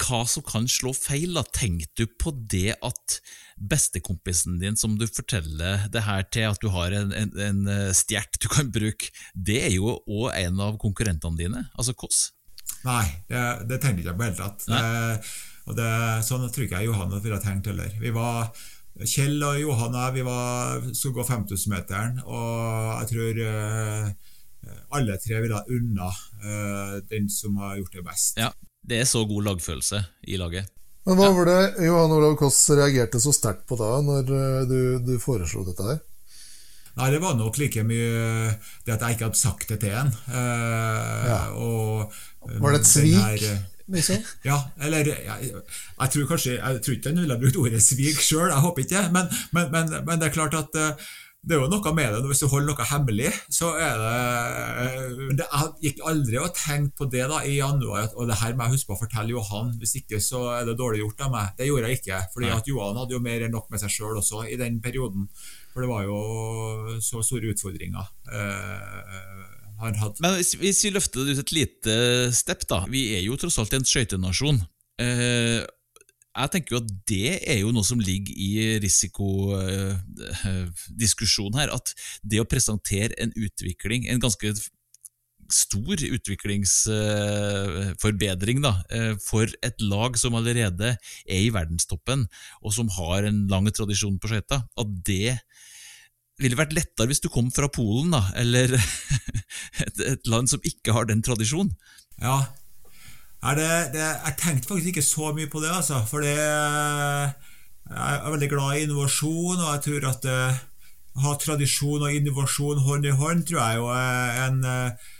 hva som kan slå feil. da. Tenkte du på det at bestekompisen din, som du forteller det her til, at du har en, en, en eh, stjert du kan bruke, det er jo òg en av konkurrentene dine, altså Kåss. Nei, det, det tenkte jeg ikke på i det hele tatt. Og det, sånn tror ikke jeg Johan ville tenkt heller. Vi var Kjell og Johan og jeg var, skulle gå 5000-meteren, og jeg tror uh, alle tre ville unna uh, den som har gjort det best. Ja, Det er så god lagfølelse i laget. Men hva var det Johan Olav Koss reagerte så sterkt på da, når eh, du, du foreslo dette her? Nei, det var nok like mye det at jeg ikke hadde sagt det til en. Eh, Ja. og, Var det et svik? her, eh, liksom. Ja, eller jeg, jeg tror kanskje Jeg tror ikke han ville brukt ordet svik sjøl, jeg håper ikke men, men, men, men, det er klart at uh, det er jo noe med det. Hvis du holder noe hemmelig, så er det, uh, det Jeg gikk aldri og tenkte på det da i januar, og det her må jeg huske på å fortelle Johan, hvis ikke så er det dårlig gjort av meg. Det gjorde jeg ikke, fordi at Johan hadde jo mer enn nok med seg sjøl også i den perioden. For det var jo så store utfordringer. Eh, han hadde. Men hvis, hvis vi løfter det ut et lite stepp, da. Vi er jo tross alt en skøytenasjon. Eh, jeg tenker jo at det er jo noe som ligger i risikodiskusjonen her. At det å presentere en utvikling, en ganske stor utviklingsforbedring da, eh, for et lag som allerede er i verdenstoppen, og som har en lang tradisjon på skøyta, at det ville vært lettere hvis du kom fra Polen, da, eller et, et land som ikke har den tradisjonen. Ja, det, det, jeg tenkte faktisk ikke så mye på det, altså. For det, jeg er veldig glad i innovasjon, og jeg tror at det, å ha tradisjon og innovasjon hånd i hånd tror jeg jo er en uh,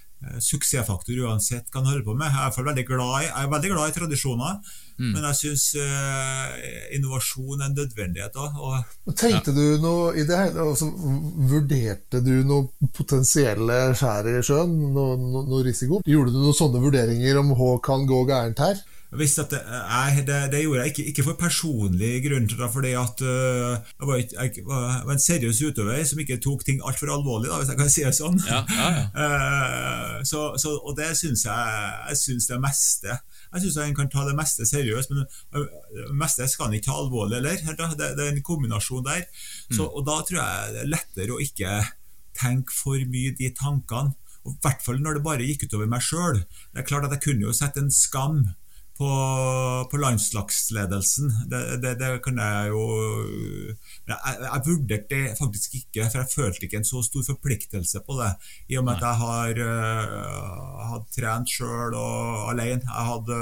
suksessfaktor uansett hva en holder på med. Jeg er, veldig glad i, jeg er veldig glad i tradisjoner. Mm. Men jeg syns uh, innovasjon er en nødvendighet òg. Tenkte ja. du noe i det hele altså, Vurderte du noe potensielle skjær i sjøen? Noe, no, noe, risiko? Gjorde du noen sånne vurderinger om hva kan gå gærent her? At det, jeg, det, det, gjorde jeg ikke, ikke for personlig grunn til det, fordi at uh, jeg, var, jeg, var, en seriøs utøver som ikke tok ting altfor alvorlig, da, hvis jeg kan si det sånn. Ja, ja, ja. Uh, så, så, og det syns jeg Jeg syns det meste jeg syns en kan ta det meste seriøst, men det meste skal han ikke ta alvorlig heller. Det, det, er en kombinasjon der. Så, mm. og Da tror jeg det er lettere å ikke tenke for mye de tankene. Og I hvert fall når det bare gikk utover meg sjøl. Det er klart at jeg kunne jo sette en skam på, på landslagsledelsen. Det, det, det, kan jeg jo Jeg, jeg vurderte det faktisk ikke, for jeg følte ikke en så stor forpliktelse på det. I og med at jeg har uh, hadde trent sjøl og alene. Jeg hadde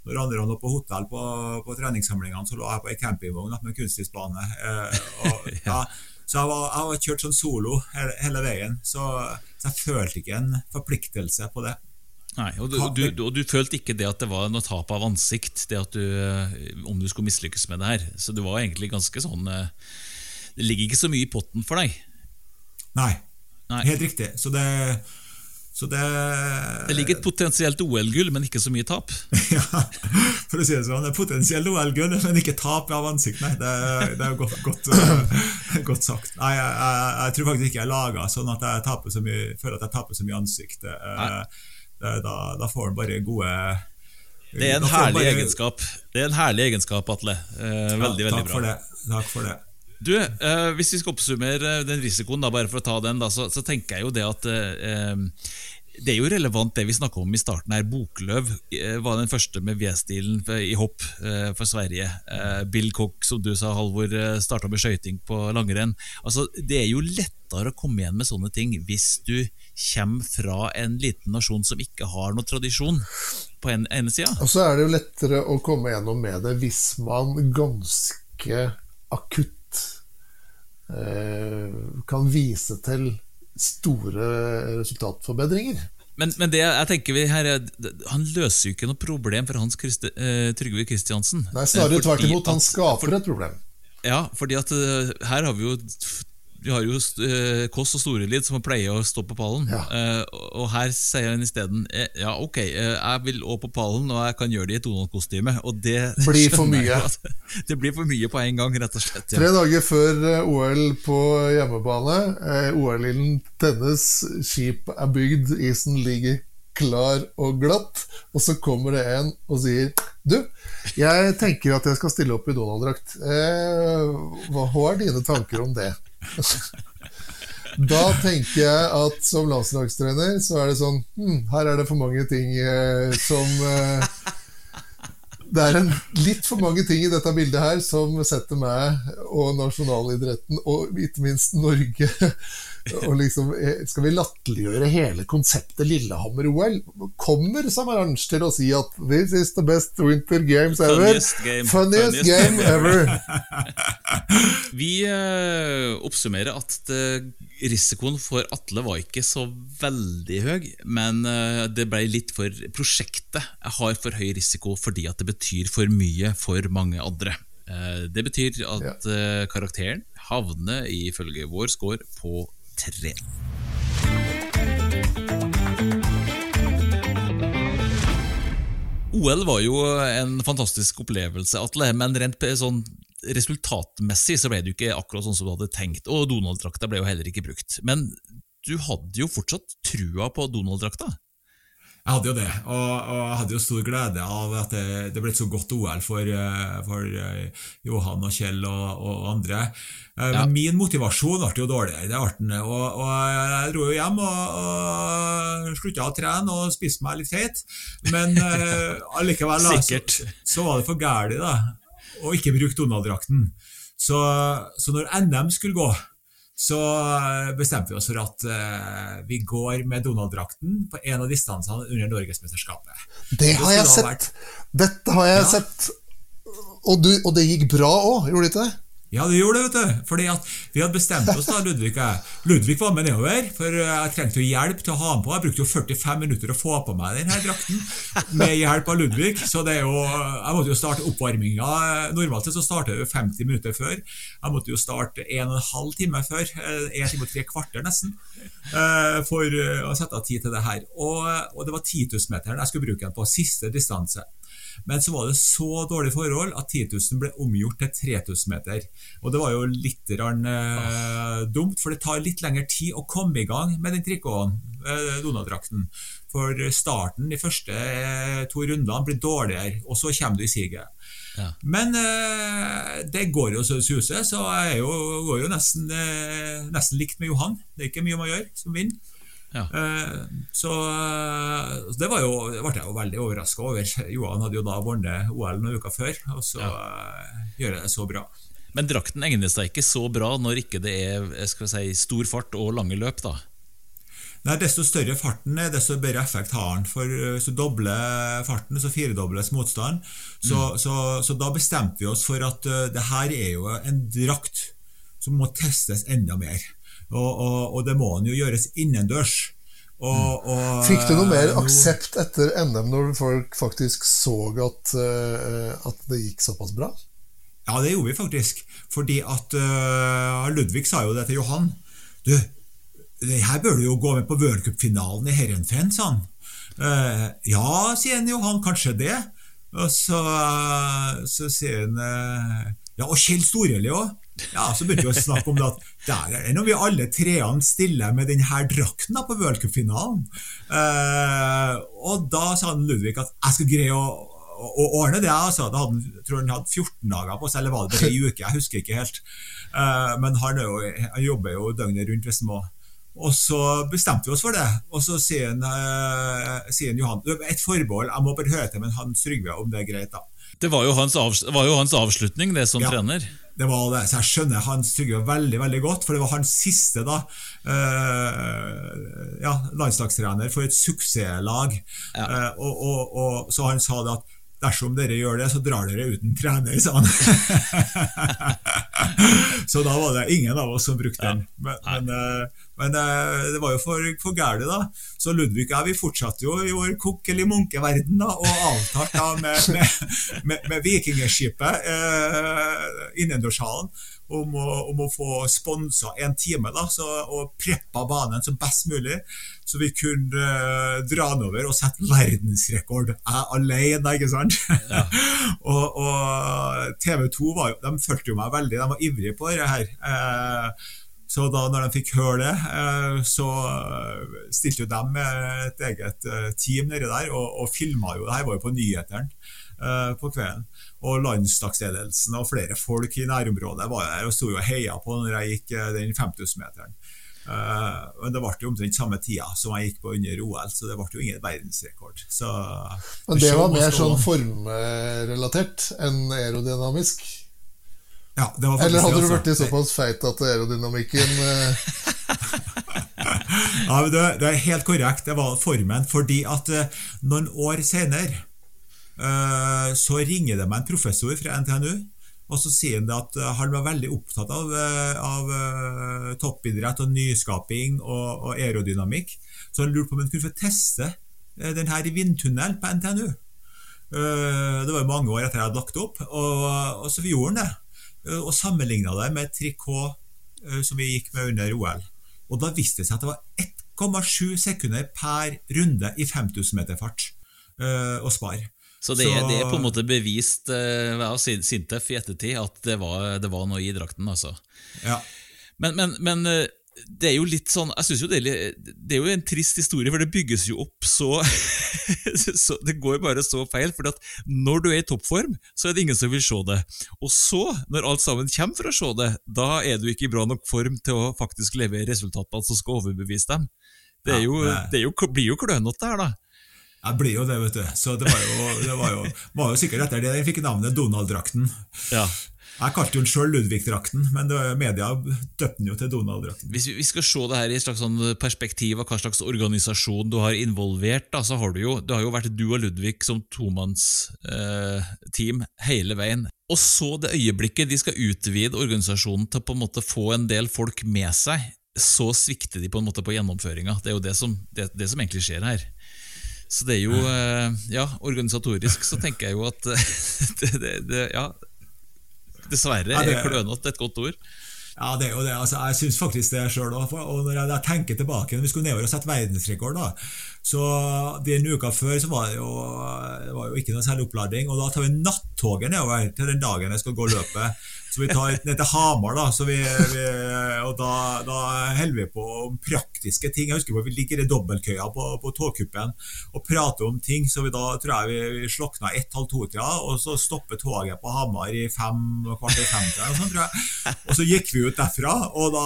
når andre lå på hotell på, på treningssamlingene, så lå jeg på ei campingvogn med kunstisbane. Uh, ja. Så jeg var, jeg var kjørt sånn solo hele, hele veien. Så, så jeg følte ikke en forpliktelse på det. Nei, og du, du, og du, følte ikke det at det var noe tap av ansikt, det at du, eh, om du skulle mislykkes med det her. Så det var egentlig ganske sånn eh, Det ligger ikke så mye i potten for deg. Nei, Nei. helt riktig. Så det, så det Det ligger et potensielt OL-gull, men ikke så mye tap? ja, for å si det sånn. Det er potensielt OL-gull, men ikke tap av ansikt. Nei, det, det er godt, godt, uh, godt sagt. Nei, jeg, jeg, jeg, tror faktisk ikke jeg er laga sånn at jeg taper så mye, føler at jeg taper så mye ansikt. Uh, da, da får han bare gode det er en herlig bare... egenskap, Det er en herlig egenskap, Atle. Eh, veldig, ja, veldig bra. For det. Takk for det. Du, eh, Hvis vi skal oppsummere den risikoen, da, bare for å ta den, da, så, så, tenker jeg jo det at eh, det er jo relevant det vi snakka om i starten her. Bokløv eh, var den første med V-stilen i hopp eh, for Sverige. Eh, Bill Cock, som du sa, Halvor, starta med skøyting på langrenn. Altså, det er jo lettere å komme igjen med sånne ting hvis du kommer fra en liten nasjon som ikke har noen tradisjon på en ene sida. Og så er det jo lettere å komme gjennom med det hvis man ganske akutt eh, kan vise til store resultatforbedringer. Men, men, det jeg tenker vi her han løser jo ikke noe problem for Hans Christi, eh, Trygve Kristiansen. Nei, snarere tvert imot. Han skaper for, et problem. Ja, fordi at uh, her har vi jo vi har jo uh, Kåss og Storelid som pleier å stå på pallen. Ja. Uh, og her sier han isteden eh, ja, ok, uh, jeg vil òg på pallen, og jeg kan gjøre det i et Donald-kostyme. Og det blir for mye. det blir for mye på en gang, rett og slett. Ja. Tre dager før eh, OL på hjemmebane. Eh, OL-ilden tennes, skip er bygd, isen ligger klar og glatt, og så kommer det en og sier Du, jeg tenker at jeg skal stille opp i Donald-drakt. hva er dine tanker om det? Da tenker jeg at som landslagstrener så er det sånn hm, Her er det for mange ting eh, som eh, Det er en, litt for mange ting i dette bildet her som setter meg og nasjonalidretten, og ikke minst Norge og liksom, eh, Skal vi latterliggjøre hele konseptet Lillehammer-OL? Kommer Samaranch til å si at 'this is the best winter games ever'? Funniest game, Funniest game ever. vi uh, oppsummerer at det risikoen for Atle var ikke så veldig høy, men eh, det ble litt for Prosjektet har for høy risiko fordi at det betyr for mye for mange andre. Eh, det betyr at eh, karakteren havner ifølge vår score på tre. OL var jo en fantastisk opplevelse, Atle, men rent sånn resultatmessig så ble det jo ikke akkurat sånn som du hadde tenkt, og Donald-drakta ble jo heller ikke brukt. Men du hadde jo fortsatt trua på Donald-drakta? Jeg hadde jo det, og, og, jeg hadde jo stor glede av at det, det ble et så godt OL for, eh, for eh, Johan og Kjell og, og andre. Eh, ja. Men min motivasjon ble jo dårligere. det den, og, og, Jeg dro jo hjem og, og slutta å trene og spiste meg litt feit. Men allikevel da, så, så, var det for gærent å ikke bruke Donald-drakten. Så, så når NM skulle gå så eh, bestemte vi oss for at uh, vi går med Donald-drakten på en av distansene under Norgesmesterskapet. Det har jeg sett! Vært... Dette har jeg ja. sett. Og, du, og, det gikk bra òg, gjorde det ikke det? Ja, det gjorde det, vet du. Fordi vi hadde bestemt oss, da, Ludvig og jeg. Ludvig var med nedover, for jeg trengte jo hjelp til å ha den på. Jeg brukte jo 45 minutter å få på meg denne drakten med hjelp av Ludvig. Så det er jo Jeg måtte jo starte oppvarminga. Normalt sett så starter jeg 50 minutter før. Jeg måtte jo starte 1 12 time før. 1 time og 3 kvarter, nesten. Eh, for å sette av tid til det her. Og, og det var 10 000-meteren jeg skulle bruke den på. Siste distanse. Men så var det så dårlig forhold at 10 000 ble omgjort til 3000 meter. Og det var jo litt rann, eh, dumt, for det tar litt lengre tid å komme i gang med den trikoten, eh, Donald-drakten. For starten, de første eh, to rundene, blir dårligere, og så kommer du i siget. Ja. Men eh, det går jo så suser, så jeg jo, går jo nesten, eh, nesten likt med Johan. Det er ikke mye man gjør som vinner. Ja. Eh, så, så det var jo, ble jeg jo veldig overraska over. Johan hadde jo da vunnet OL noen uker før, og så ja. Eh, gjør jeg det så bra. Men drakten egner seg ikke så bra når ikke det er skal si, stor fart og lange løp, da? Nei, Desto større farten er, desto bedre effekt har den. For eh, Hvis du dobler farten, så firedobles motstand. Så, mm. så, så, da bestemte vi oss for at uh, det her er jo en drakt som må testes enda mer. Og, og, og det må jo gjøres innendørs. Og, og, Fikk du noe mer aksept etter NM når folk faktisk så at, uh, at det gikk såpass bra? Ja, det gjorde vi faktisk. Fordi at uh, Ludvig sa jo det til Johan. Du, her bør du jo gå med på worldcupfinalen i Herrenfen, sa han. Uh, ja, sier han Johan, kanskje det. Og så, så sier han Ja, og Kjell Storeli òg. Ja, Så begynte vi å snakke om det at der er det når vi alle treene stiller med denne drakten da, på v-cupfinalen. Eh, og da sa Ludvig at jeg skal greie å, å, å ordne det. Altså. Da hadde, jeg tror han hadde 14 dager på seg, eller var det bare ei uke? Jeg husker ikke helt. Eh, men han, jo, han, jobber jo døgnet rundt hvis han må. Og så bestemte vi oss for det. Og så sier, han, eh, sier han Johan et forbehold, jeg må bare høre til men han Trygve om det er greit. da. Det var jo hans, avs var jo hans avslutning, det som ja. trener. Det var det, så Jeg skjønner Hans Trygve veldig veldig godt, for det var hans siste da, uh, ja, landslagstrener for et suksesslag. Ja. Uh, og, og, og, så han sa det at dersom dere gjør det, så drar dere uten trener, sa han. så da var det ingen av oss som brukte den. Men, men, uh, men det var jo for, for gærent, da. Så Ludvig og jeg vi fortsatte jo i vår eller munkeverden da, og avtalte med, med, med, med vikingskipet eh, innendørshallen om å, om å få sponsa en time da, så, og preppa banen så best mulig, så vi kunne uh, dra den over og sette verdensrekord. Jeg alene, ikke sant? Ja. og, og, TV 2 var jo, de fulgte jo meg veldig, de var ivrige på det her. Uh, så da når de fikk høre det, eh, så stilte jo de et eget team nedi der og, og filma jo det her, var jo på nyhetene på kvelden. Og landslagsledelsen og flere folk i nærområdet var der og sto og heia på når jeg gikk den 5000-meteren. Men det ble jo omtrent samme tida som jeg gikk på under OL, så det ble jo ingen verdensrekord. Så, Men det var mer sånn formrelatert enn aerodynamisk? Ja, Eller hadde du blitt såpass feit at aerodynamikken. Ja, det, det, er helt korrekt. Det var formen. Fordi at noen år senere så ringer det meg en professor fra NTNU Og så sier han at han var veldig opptatt av, av toppidrett og nyskaping og, og, aerodynamikk. Så han lurte på om han kunne få teste den her i vindtunnel på NTNU. Det var mange år etter jeg hadde lagt opp, og, og så gjorde han det. Og sammenligna det med trikot som vi gikk med under OL. Og da viste det seg at det var 1,7 sekunder per runde i 5000 meter fart å spare. Så det, så det, er på en måte bevist uh, av Sintef i ettertid at det var, det var, noe i drakten, altså. Ja. Men, men, men uh, det er jo litt sånn Jeg synes jo det er, det er jo en trist historie, for det bygges jo opp så, så Det går bare så feil. For når du er i toppform, så er det ingen som vil se det. Og så, når alt sammen kommer for å se det, da er du ikke i bra nok form til å faktisk levere resultatene som skal overbevise dem. Det, jo, det jo, blir jo klønete her, da. Jeg blir jo det, vet du. Så det var jo, det var jo, var jo sikkert etter det den fikk navnet Donald-drakten. Ja. Jeg kalte den sjøl Ludvig-drakten, men media døpte den jo til Donald-drakten. Hvis vi skal se det her i et slags sånn perspektiv av hva slags organisasjon du har involvert, da, så har du jo, det har jo vært du og Ludvig som tomannsteam eh, hele veien. Og så det øyeblikket de skal utvide organisasjonen til å på en måte få en del folk med seg, så svikter de på en måte på gjennomføringa. Det er jo det som, det, det som egentlig skjer her. Så det er jo eh, Ja, organisatorisk så tenker jeg jo at det, det, det Ja, dessverre er klønete et godt ord. Ja, det er jo det. Altså, jeg syns faktisk det sjøl òg. Og når jeg tenker tilbake når vi skulle nedover og sette verdensrekord, da, så den uka før så var det jo, det var jo ikke noe særlig opplading. Og da tar vi nattoget nedover til den dagen jeg skal gå løpet. Så vi tar ned til Hamar, da, vi, vi, og da, da holder vi på om praktiske ting. Jeg husker på Vi ligger i dobbeltkøya på, på togkuppen og prater om ting. Så vi da tror jeg vi, slokna ett-halv to-tida, og så stopper toget på Hamar i fem kvart i fem. Og, sånn, tror jeg. og så gikk vi ut derfra, og da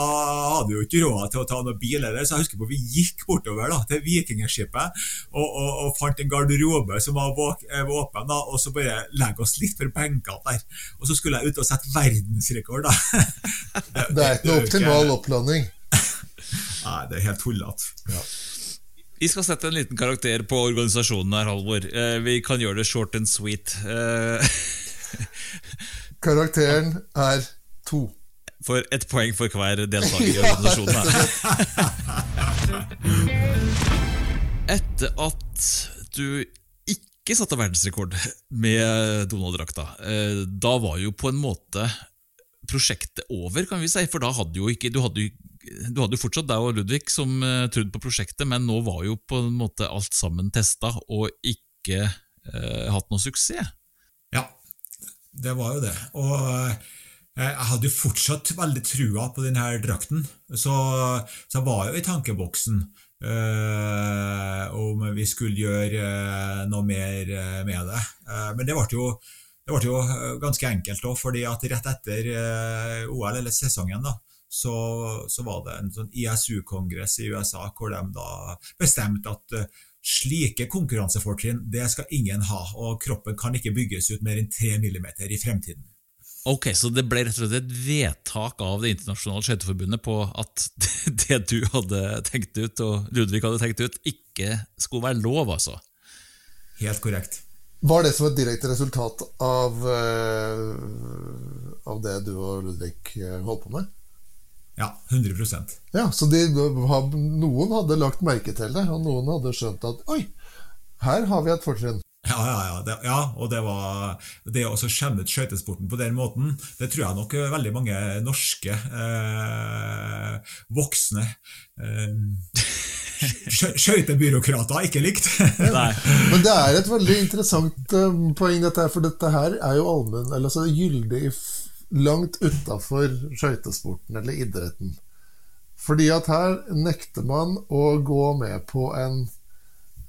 hadde vi jo ikke råd til å ta noen bil heller, så jeg husker på vi gikk bortover da, til Vikingskipet og, og, og, fant en garderobe som var åpen, da, og så bare legge oss litt for benkene der. Og så skulle jeg ut og sette verden verdensrekord, da. det, det er ikke noe optimal opplanding. Nei, det er helt tullete. Ja. Vi skal sette en liten karakter på organisasjonen her, Halvor. Eh, vi kan gjøre det short and sweet. Eh, Karakteren er to. For ett poeng for hver deltaker i organisasjonen. her. Etter at du ikke satte verdensrekord med Donald-drakta. Eh, da var jo på en måte prosjektet over, kan vi si. For da hadde jo ikke Du hadde, du hadde jo fortsatt deg og Ludvig som uh, trodde på prosjektet, men nå var jo på en måte alt sammen testa og ikke uh, hatt noe suksess. Ja, det var jo det. Og uh, jeg hadde jo fortsatt veldig trua på denne drakten, så, så jeg var jo i tankeboksen. Uh, om vi skulle gjøre uh, noe mer uh, med det. men det ble jo, det ble jo ganske enkelt òg, fordi at rett etter OL, eller sesongen, da, så, så var det en sånn ISU-kongress i USA hvor de da bestemte at slike konkurransefortrinn det skal ingen ha, og kroppen kan ikke bygges ut mer enn 3 mm i fremtiden. Ok, Så det ble rett og slett et vedtak av Det internasjonale skøyteforbundet på at det du hadde tenkt ut, og Ludvig hadde tenkt ut, ikke skulle være lov, altså? Helt korrekt. Var det som et direkte resultat av, uh, av det du og Ludvig eh, holdt på med? Ja, 100% Ja, Så de, noen hadde lagt merke til det, og noen hadde skjønt at oi, her har vi et fortrinn. Ja, ja, ja, det, ja, og det var det å skjemme ut skøytesporten på den måten, det tror jeg nok veldig mange norske eh, voksne eh, skøytebyråkrater ikke likte. Men det er et veldig interessant uh, poeng, dette her, for dette her er jo allmenn, eller altså gyldig langt utafor skøytesporten eller idretten. Fordi at her nekter man å gå med på en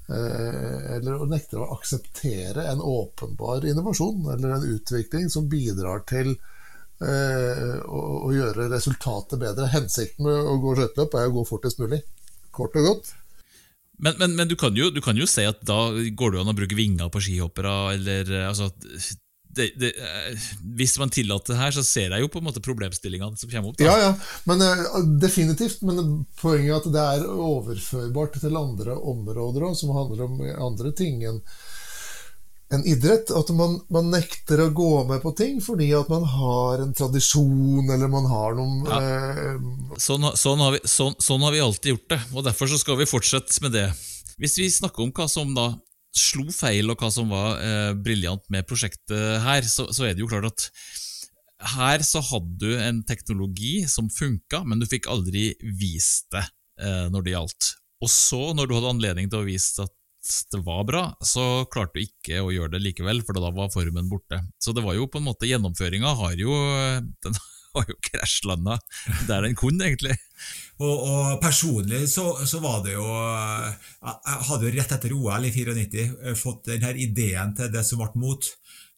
Eh, eller nekter å akseptere en åpenbar innovasjon eller en utvikling som bidrar til eh, å, å, gjøre resultatet bedre. Hensikten med å gå skøyteløp er å gå fortest mulig. Kort og godt. Men, men, men du, kan jo, jo, si at da går det an å bruke vinger på skihoppere, eller altså det, det, eh, hvis man tillater det her, så ser jeg jo på en måte problemstillingene som kommer opp. Da. Ja, ja, men uh, Definitivt. Men poenget er at det er overførbart til andre områder òg, som handler om andre ting enn en idrett. At man, man, nekter å gå med på ting fordi at man har en tradisjon, eller man har noen ja. eh, sånn, sånn, har vi, sånn, sånn, har vi, alltid gjort det, og derfor så skal vi fortsette med det. Hvis vi snakker om hva som da slo feil, og hva som var eh, briljant med prosjektet her, så, så, er det jo klart at her så hadde du en teknologi som funka, men du fikk aldri vist det eh, når det gjaldt. Og så, når du hadde anledning til å vise at det var bra, så klarte du ikke å gjøre det likevel, for da var formen borte. Så det var jo på en måte Gjennomføringa har jo den har jo krasjlanda der den kunne, egentlig. Og, og personlig så, så, var det jo Jeg hadde jo rett etter OL i 94 fått fått denne ideen til det som ble mot.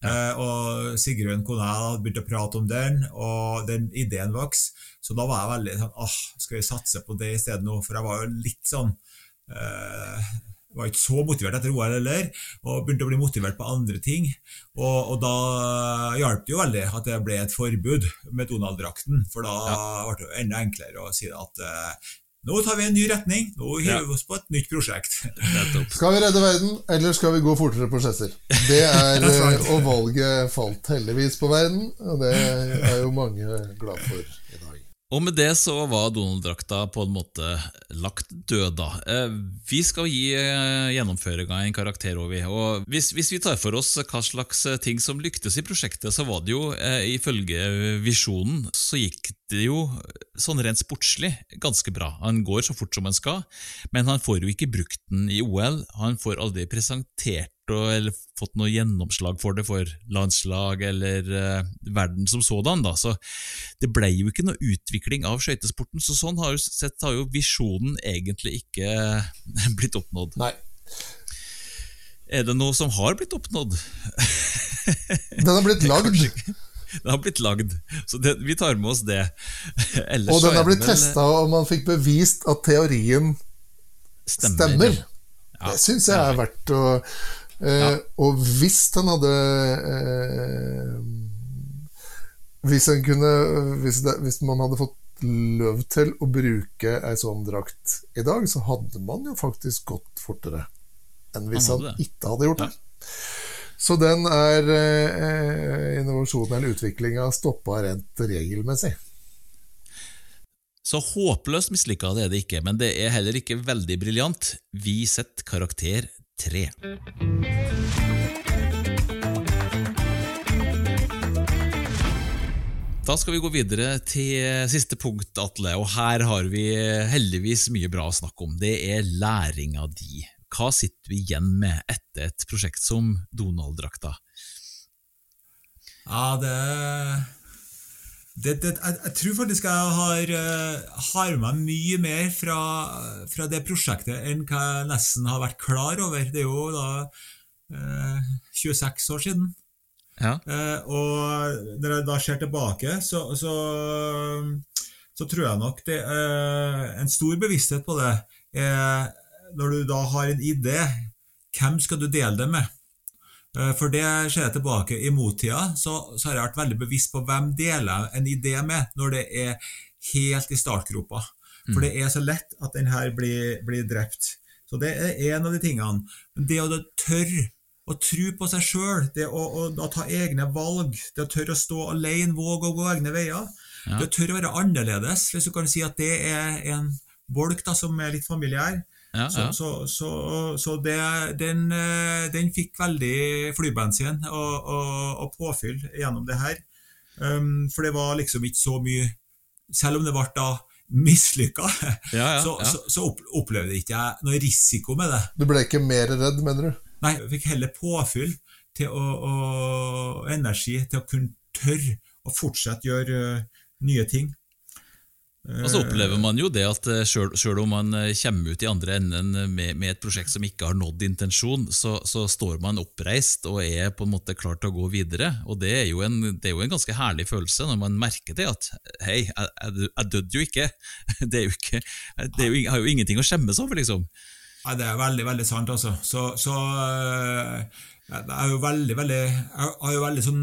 Ja. Eh, og Sigrun kona hadde begynt å prate om den, og den ideen vokste. Så da var jeg veldig sånn åh, skal vi satse på det i stedet nå? For jeg var jo litt sånn eh, var ikke så motivert etter OL heller, og begynte å bli motivert på andre ting. Og, og da hjalp det jo veldig at det ble et forbud med Donald-drakten, for da ja. ble det enda enklere å si at uh, nå tar vi en ny retning, nå hiver vi oss på et nytt prosjekt. skal vi redde verden, eller skal vi gå fortere på prosesser? Det er, eh, Og valget falt heldigvis på verden, og det er jo mange glad for. Og med det så var Donald-drakta på en måte lagt død, da. Eh, vi skal gi eh, gjennomføringa en karakter, over. Og hvis, hvis, vi tar for oss hva slags eh, ting som lyktes i prosjektet, så var det jo ifølge visjonen så gikk det jo sånn rent sportslig ganske bra. Han går så fort som han skal, men han får jo ikke brukt den i OL. Han får aldri presentert og, eller fått noe gjennomslag for det for landslag eller uh, verden som sådan. Da. Så det ble jo ikke noe utvikling av skøytesporten. Så sånn har jo, sett har jo visjonen egentlig ikke blitt oppnådd. Nei. Er det noe som har blitt oppnådd? Den har blitt lagd. Den har blitt lagd, så det, vi tar med oss det. Ellers og den har blitt testa, og man fikk bevist at teorien stemmer. stemmer. Ja, det syns jeg er verdt å ja. Eh, og hvis den hadde eh, hvis, kunne, hvis, det, hvis, man hadde fått løv til å bruke ei sånn drakt i dag, så hadde man jo faktisk gått fortere enn hvis han, han ikke hadde gjort det. Ja. Så den er eh, innovasjonen eller utviklinga stoppa rent regelmessig. Så håpløst mislykka det er det ikke, men det er heller ikke veldig briljant. Vi setter karakter 3. Da skal vi gå videre til siste punkt, Atle. Og her har vi heldigvis mye bra å snakke om. Det er læringa di. Hva sitter vi igjen med etter et prosjekt som Donald-drakta? Ja, det det, det, jeg, jeg, tror faktisk jeg har, uh, har meg mye mer fra, fra, det prosjektet enn hva jeg nesten har vært klar over. Det er jo da eh, 26 år siden. Ja. Eh, og når jeg da ser tilbake, så, så, så tror jeg nok det er en stor bevissthet på det. Når du da har en idé, hvem skal du dele det med? Eh, for det ser jeg tilbake i mottida, så, så, har jeg vært veldig bevisst på hvem deler en idé med når det er helt i startgropa. For mm. det er så lett at den her blir, blir drept. Så det er en av de tingene. Men det å tørre å tro på seg sjøl, det å, å, å, ta egne valg, det å tørre å stå alene, våge å gå egne veier, ja. det å tørre å være annerledes, hvis du kan si at det er en bolk da, som er litt familiær, ja, så, så, så, så det, den, eh, den, fikk veldig flybensin og, og, og, påfyll gjennom det her. Um, for det var liksom ikke så mye Selv om det ble da mislykka, ja, ja, så, opplevde ikke jeg noe risiko med det. Du ble ikke mer redd, mener du? Nei, jeg fikk heller påfyll til å, og energi til å kunne tørre å fortsette gjøre uh, nye ting. Og så opplever man jo det at sjøl selv om man eh, kommer ut i andre enden med, med et prosjekt som ikke har nådd intensjon, så, så, står man oppreist og er på en måte klar til å gå videre. Og det er jo en, er jo en ganske herlig følelse når man merker det, at hei, jeg, jeg, døde jo ikke. Det, jo ikke, det jo, har jo ingenting å skjemmes over, liksom. Ja, det er veldig, veldig sant, altså. Så, så eh, jeg er jo veldig, veldig Jeg er jo veldig sånn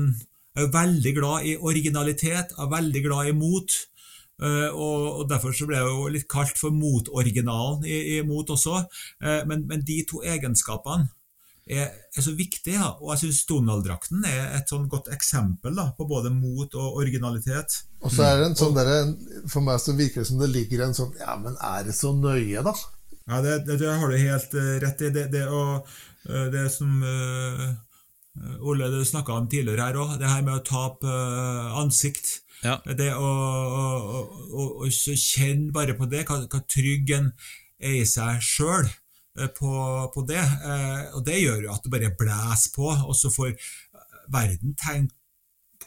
jeg er veldig glad i originalitet, jeg er veldig glad i mot. Uh, og, Derfor så ble det jo litt kalt for motoriginalen i, i Mot også. Uh, men, men, de to egenskapene er, er så viktige, Ja. Og jeg syns Donald-drakten er et sånn godt eksempel da, på både mot og originalitet. Og så er det en sånn der, For meg så virker det som det ligger en sånn Ja, men er det så nøye, da? Ja, det, det, det har du helt uh, rett i. Det, det, og, det som Ole du snakka om tidligere her òg, det her med å tape ansikt. Ja. Det å, å, å, å, kjenne bare på det, hva, hva trygg en er i seg sjøl eh, på, på, det. Eh, og det gjør jo at det bare blæser på, og så får verden tenke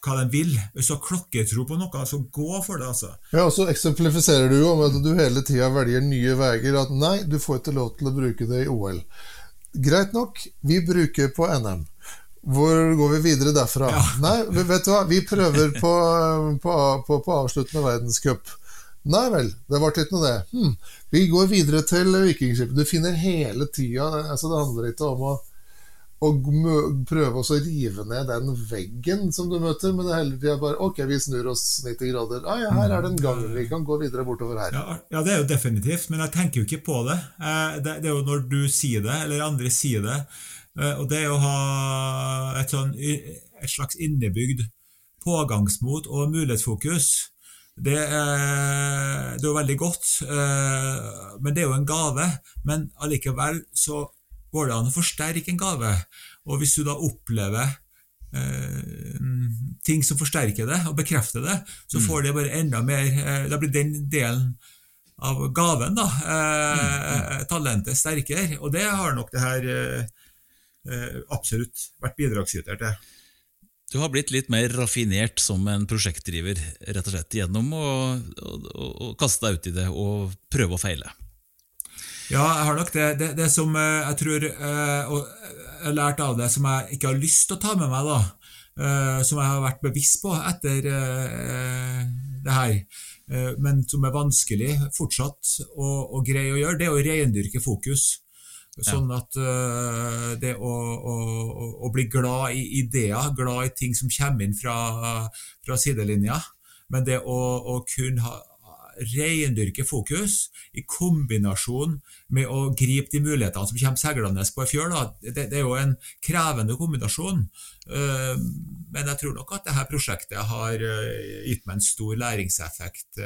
hva den vil. Hvis du har klokketro på noe, så gå for det, altså. Ja, og så eksemplifiserer du jo med at du hele tida velger nye veier. At nei, du får ikke lov til å bruke det i OL. Greit nok, vi bruker på NM. Hvor går vi videre derfra? Ja. Nei, vet du hva, vi prøver på, på, på, på avsluttende verdenscup. Nei vel, det ble ikke noe det. Hm. Vi går videre til Vikingskipet. Du finner hele tida altså Det handler ikke om å, å prøve å rive ned den veggen som du møter, men det er hele tida bare Ok, vi snur oss 90 grader. Ah, ja, her er det en gang. Vi kan gå videre bortover her. Ja, ja, det er jo definitivt, men jeg tenker jo ikke på det. Eh, det. Det er jo når du sier det, eller andre sier det Eh, og det å ha et, sånn, et slags innebygd pågangsmot og mulighetsfokus, det er, det er jo veldig godt. Eh, men det er jo en gave. Men allikevel så går det an å forsterke en gave. Og hvis du da opplever eh, ting som forsterker det og bekrefter det, så mm. får det bare enda mer Da blir den delen av gaven, da, mm, mm. talentet, sterkere. Og det har nok det her Eh, absolutt vært bidragsyter til. Du har blitt litt mer raffinert som en prosjektdriver, rett og slett, gjennom å, å, å kaste deg ut i det og prøve å feile. Ja, jeg har nok det. Det, det som eh, jeg tror eh, og jeg har lært av det, som jeg ikke har lyst til å ta med meg, da, som jeg har vært bevisst på etter det her, men som er vanskelig fortsatt å, å greie å gjøre, det er å reindyrke fokus. Sånn at uh, det å, å, å, bli glad i ideer, glad i ting som kommer inn fra, fra sidelinja, men det å, å kunne ha reindyrke fokus i kombinasjon med å gripe de mulighetene som kommer seilende på ei fjøl, det, det, er jo en krevende kombinasjon. Uh, men jeg tror nok at dette prosjektet har uh, gitt meg en stor læringseffekt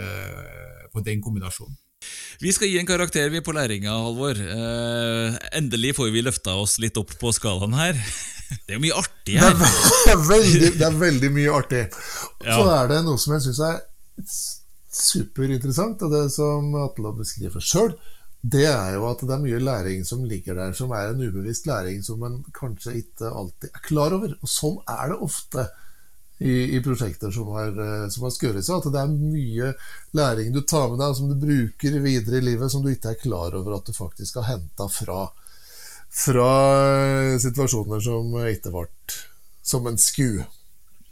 på den kombinasjonen. Vi skal gi en karakter vi på læringa, Halvor. Eh, endelig får vi løfta oss litt opp på skalaen her. Det er jo mye artig her. Det er veldig, det er veldig mye artig. Ja. Så er det noe som jeg syns er superinteressant, og det som Atle beskriver sjøl, det er jo at det er mye læring som ligger der, som er en ubevisst læring som en kanskje ikke alltid er klar over. Og sånn er det ofte i, i prosjekter som har, eh, som har skåret seg. At det er mye læring du tar med deg, som du bruker videre i livet, som du ikke er klar over at du faktisk har henta fra, fra eh, situasjoner som ikke ble som en sku.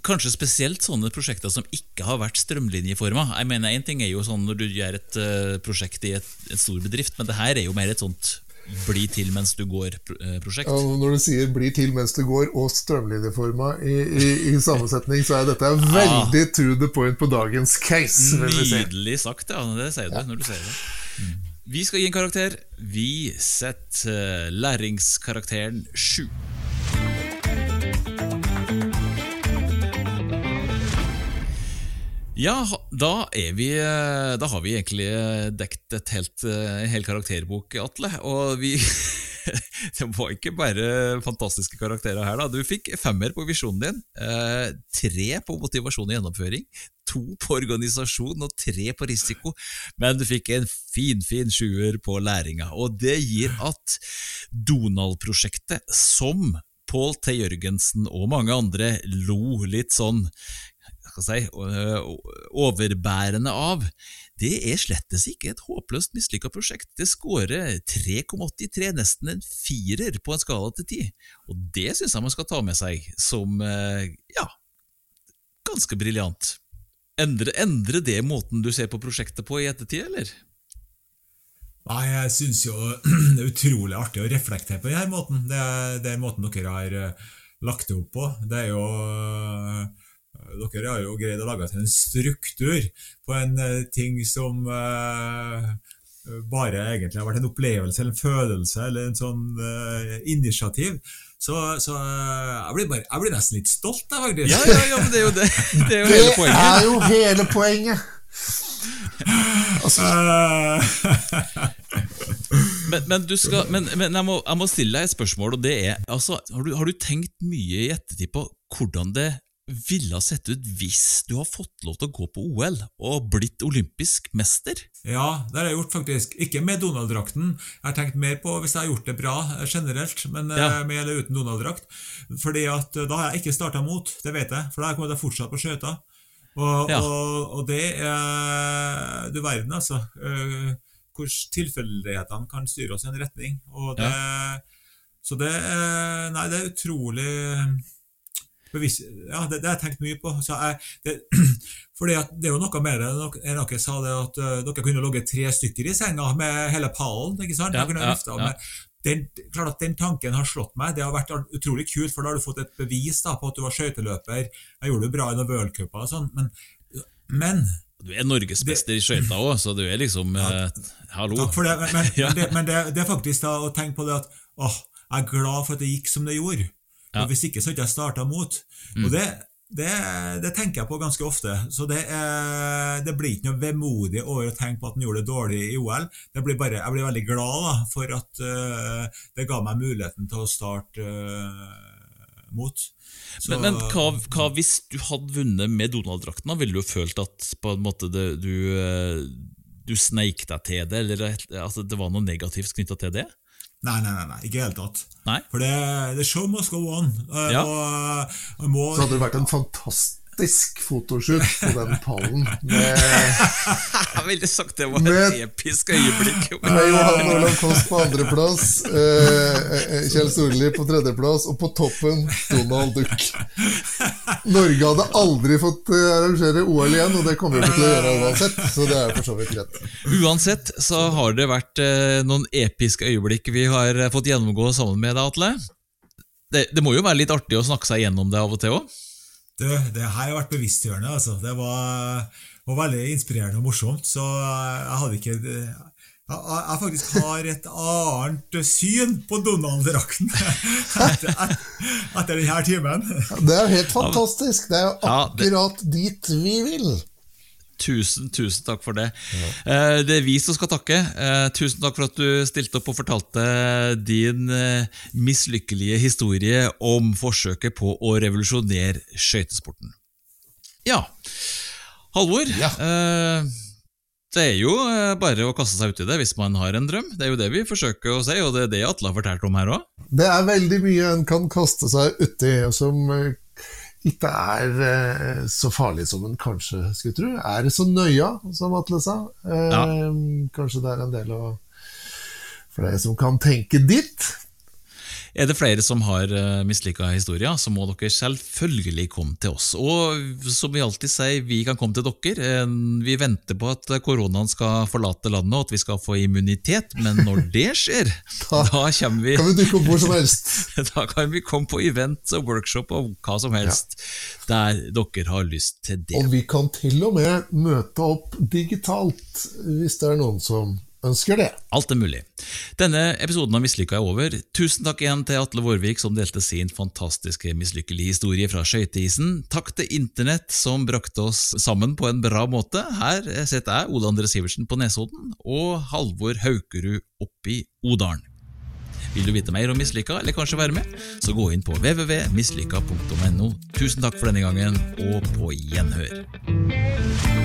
Kanskje spesielt sånne prosjekter som ikke har vært strømlinjeforma. Jeg mener, Én ting er jo sånn når du gjør et uh, prosjekt i et, en stor bedrift, men det her er jo mer et sånt bli til mens du går-prosjekt. Eh, ja, når du sier 'bli til mens du går' og strømlinjeforma i, i, i sammensetning, så er dette veldig ja. to the point på dagens case. Nydelig sagt, ja. Det sier du ja. når du sier det. Vi skal gi en karakter. Vi setter uh, læringskarakteren sju. Ja, da, vi, eh, da har vi egentlig dekket dekt et helt, eh, en hel karakterbok, Atle. Og vi Det var ikke bare fantastiske karakterer her. da. Du fikk femmer på visjonen din, eh, tre på motivasjon og gjennomføring, to på organisasjon og tre på risiko, men du fikk en finfin fin sjuer på læringa. Og det gir at Donald-prosjektet, som Pål T. Jørgensen og mange andre lo litt sånn si, overbærende av, det er slettes ikke et håpløst mislykka prosjekt. Det scorer 3,83, nesten en firer på en skala til ti. Og det syns jeg man skal ta med seg som ja, ganske briljant. Endre, endre det måten du ser på prosjektet på i ettertid, eller? Nei, jeg syns jo det er utrolig artig å reflektere på denne måten. Det er den måten dere har lagt det opp på. Det er jo dere har jo greid å lage til en struktur på en uh, ting som uh, bare egentlig har vært en opplevelse eller en følelse eller en sånn uh, initiativ Så, så eh, jeg, blir bare, jeg blir nesten litt stolt, jeg, faktisk. Ja, ja, ja, men det er jo det. Det er jo hele poenget. er jo hele poenget! Men, men, du skal, men, men jeg, må, jeg må stille deg et spørsmål, og det er altså, har, du, har du tenkt mye i ettertid på hvordan det ville ha sett ut hvis du har fått lov til å gå på OL og blitt olympisk mester? Ja, det har jeg gjort, faktisk. Ikke med Donald-drakten. Jeg har tenkt mer på hvis jeg har gjort det bra eh, generelt, men eh, Ja. med eller uten Donald-drakt. Fordi at eh, da har jeg ikke starta mot, det vet jeg, for da har jeg kommet til å fortsette på skøyter. Og, Ja. og, og det er Du verden, altså. Hvordan tilfeldighetene kan styre oss i en retning. Og det, Så det Nei, det er utrolig bevisst Ja, det, det har jeg tenkt mye på. Så jeg, det, fordi det er jo noe mer enn dere sa det at uh, dere kunne ligget tre stykker i senga med hele pallen. ikke sant? Ja, ja, ja. med den, klart at den tanken har slått meg. Det har vært utrolig kult, for da har du fått et bevis da, på at du var skøyteløper. Jeg gjorde det bra i noen worldcuper og sånn, men, men Du er norgesmester i skøyter òg, så du er liksom eh, Hallo. Takk for det, men, Ja. men, det, men det, det er faktisk da å tenke på det at åh, jeg er glad for at det gikk som det gjorde. Ja. Og Hvis ikke, så hadde jeg starta mot. Mm. Og det, det, det tenker jeg på ganske ofte. Så det, er, det blir ikke noe vemodig over å tenke på at han gjorde det dårlig i OL. Det blir bare, jeg blir veldig glad da, for at eh, det ga meg muligheten til å starte eh, mot. Så- Men, men hva, hva hvis du hadde vunnet med Donald-drakten? Ville du følt at på en måte det, du, eh, du sneik deg til det, eller at altså, det var noe negativt knytta til det? Nei, nei, nei, nei, ikke i det hele tatt. Nei? For det, the show must go on. Uh, Ja. Og, og må, Så hadde det vært en fantastisk fotoshoot på den pallen med, Jeg ville sagt det var et episk øyeblikk. med Johan Olav Koss på andreplass, eh, eh, Kjell Storli på tredjeplass, og på toppen Donald Duck. Norge hadde aldri fått eh, arrangere OL igjen, og det kommer vi til å gjøre uansett, så det er for så vidt greit. Uansett så har det vært eh, noen episke øyeblikk vi har eh, fått gjennomgå sammen med deg, Atle. Det, det må jo være litt artig å snakke seg gjennom det av og til òg? Du, det her har vært bevisstgjørende. Altså. Det var, var veldig inspirerende og morsomt. Så jeg hadde ikke jeg, jeg faktisk har et annet syn på Donald-drakten etter, etter, denne timen. Det er jo helt fantastisk. Det er jo akkurat dit vi vil. Tusen, tusen takk for det. Ja. Det er vi som skal takke. Eh, Tusen takk for at du stilte opp og fortalte din eh, mislykkelige historie om forsøket på å revolusjonere skøytesporten. Ja, Halvor. Ja. eh, Det er jo eh, bare å kaste seg uti det hvis man har en drøm. Det er jo det vi forsøker å si, og det er det Atle har fortalt om her òg. Det er veldig mye en kan kaste seg uti, som eh, ikke er eh, så farlig som en kanskje skulle tro. Er det så nøya, som Atle sa? Eh, Kanskje det er en del av flere som kan tenke dit. Er det flere som har mislika historier, så må dere selvfølgelig komme til oss. Og som vi alltid sier, vi kan komme til dere. Eh, Vi venter på at koronaen skal forlate landet, og at vi skal få immunitet. Men når det skjer, Da da kommer vi Kan vi dukke opp hvor som helst. Da kan vi komme på event og workshop og hva som helst der dere har lyst til det. Og vi kan til og med møte opp digitalt, hvis det er noen som ønsker det. Alt er mulig. Denne episoden av Mislykka er over. Tusen takk igjen til Atle Vårvik som delte sin fantastiske mislykkelige historie fra skøyteisen. Takk til Internett som brakte oss sammen på en bra måte. Her sitter jeg, Ole André Sivertsen på Nesodden, og Halvor Haukerud oppi Odalen. Vil du vite mer om Mislykka, eller kanskje være med, så gå inn på www.mislykka.no. Tusen takk for denne gangen, og på gjenhør.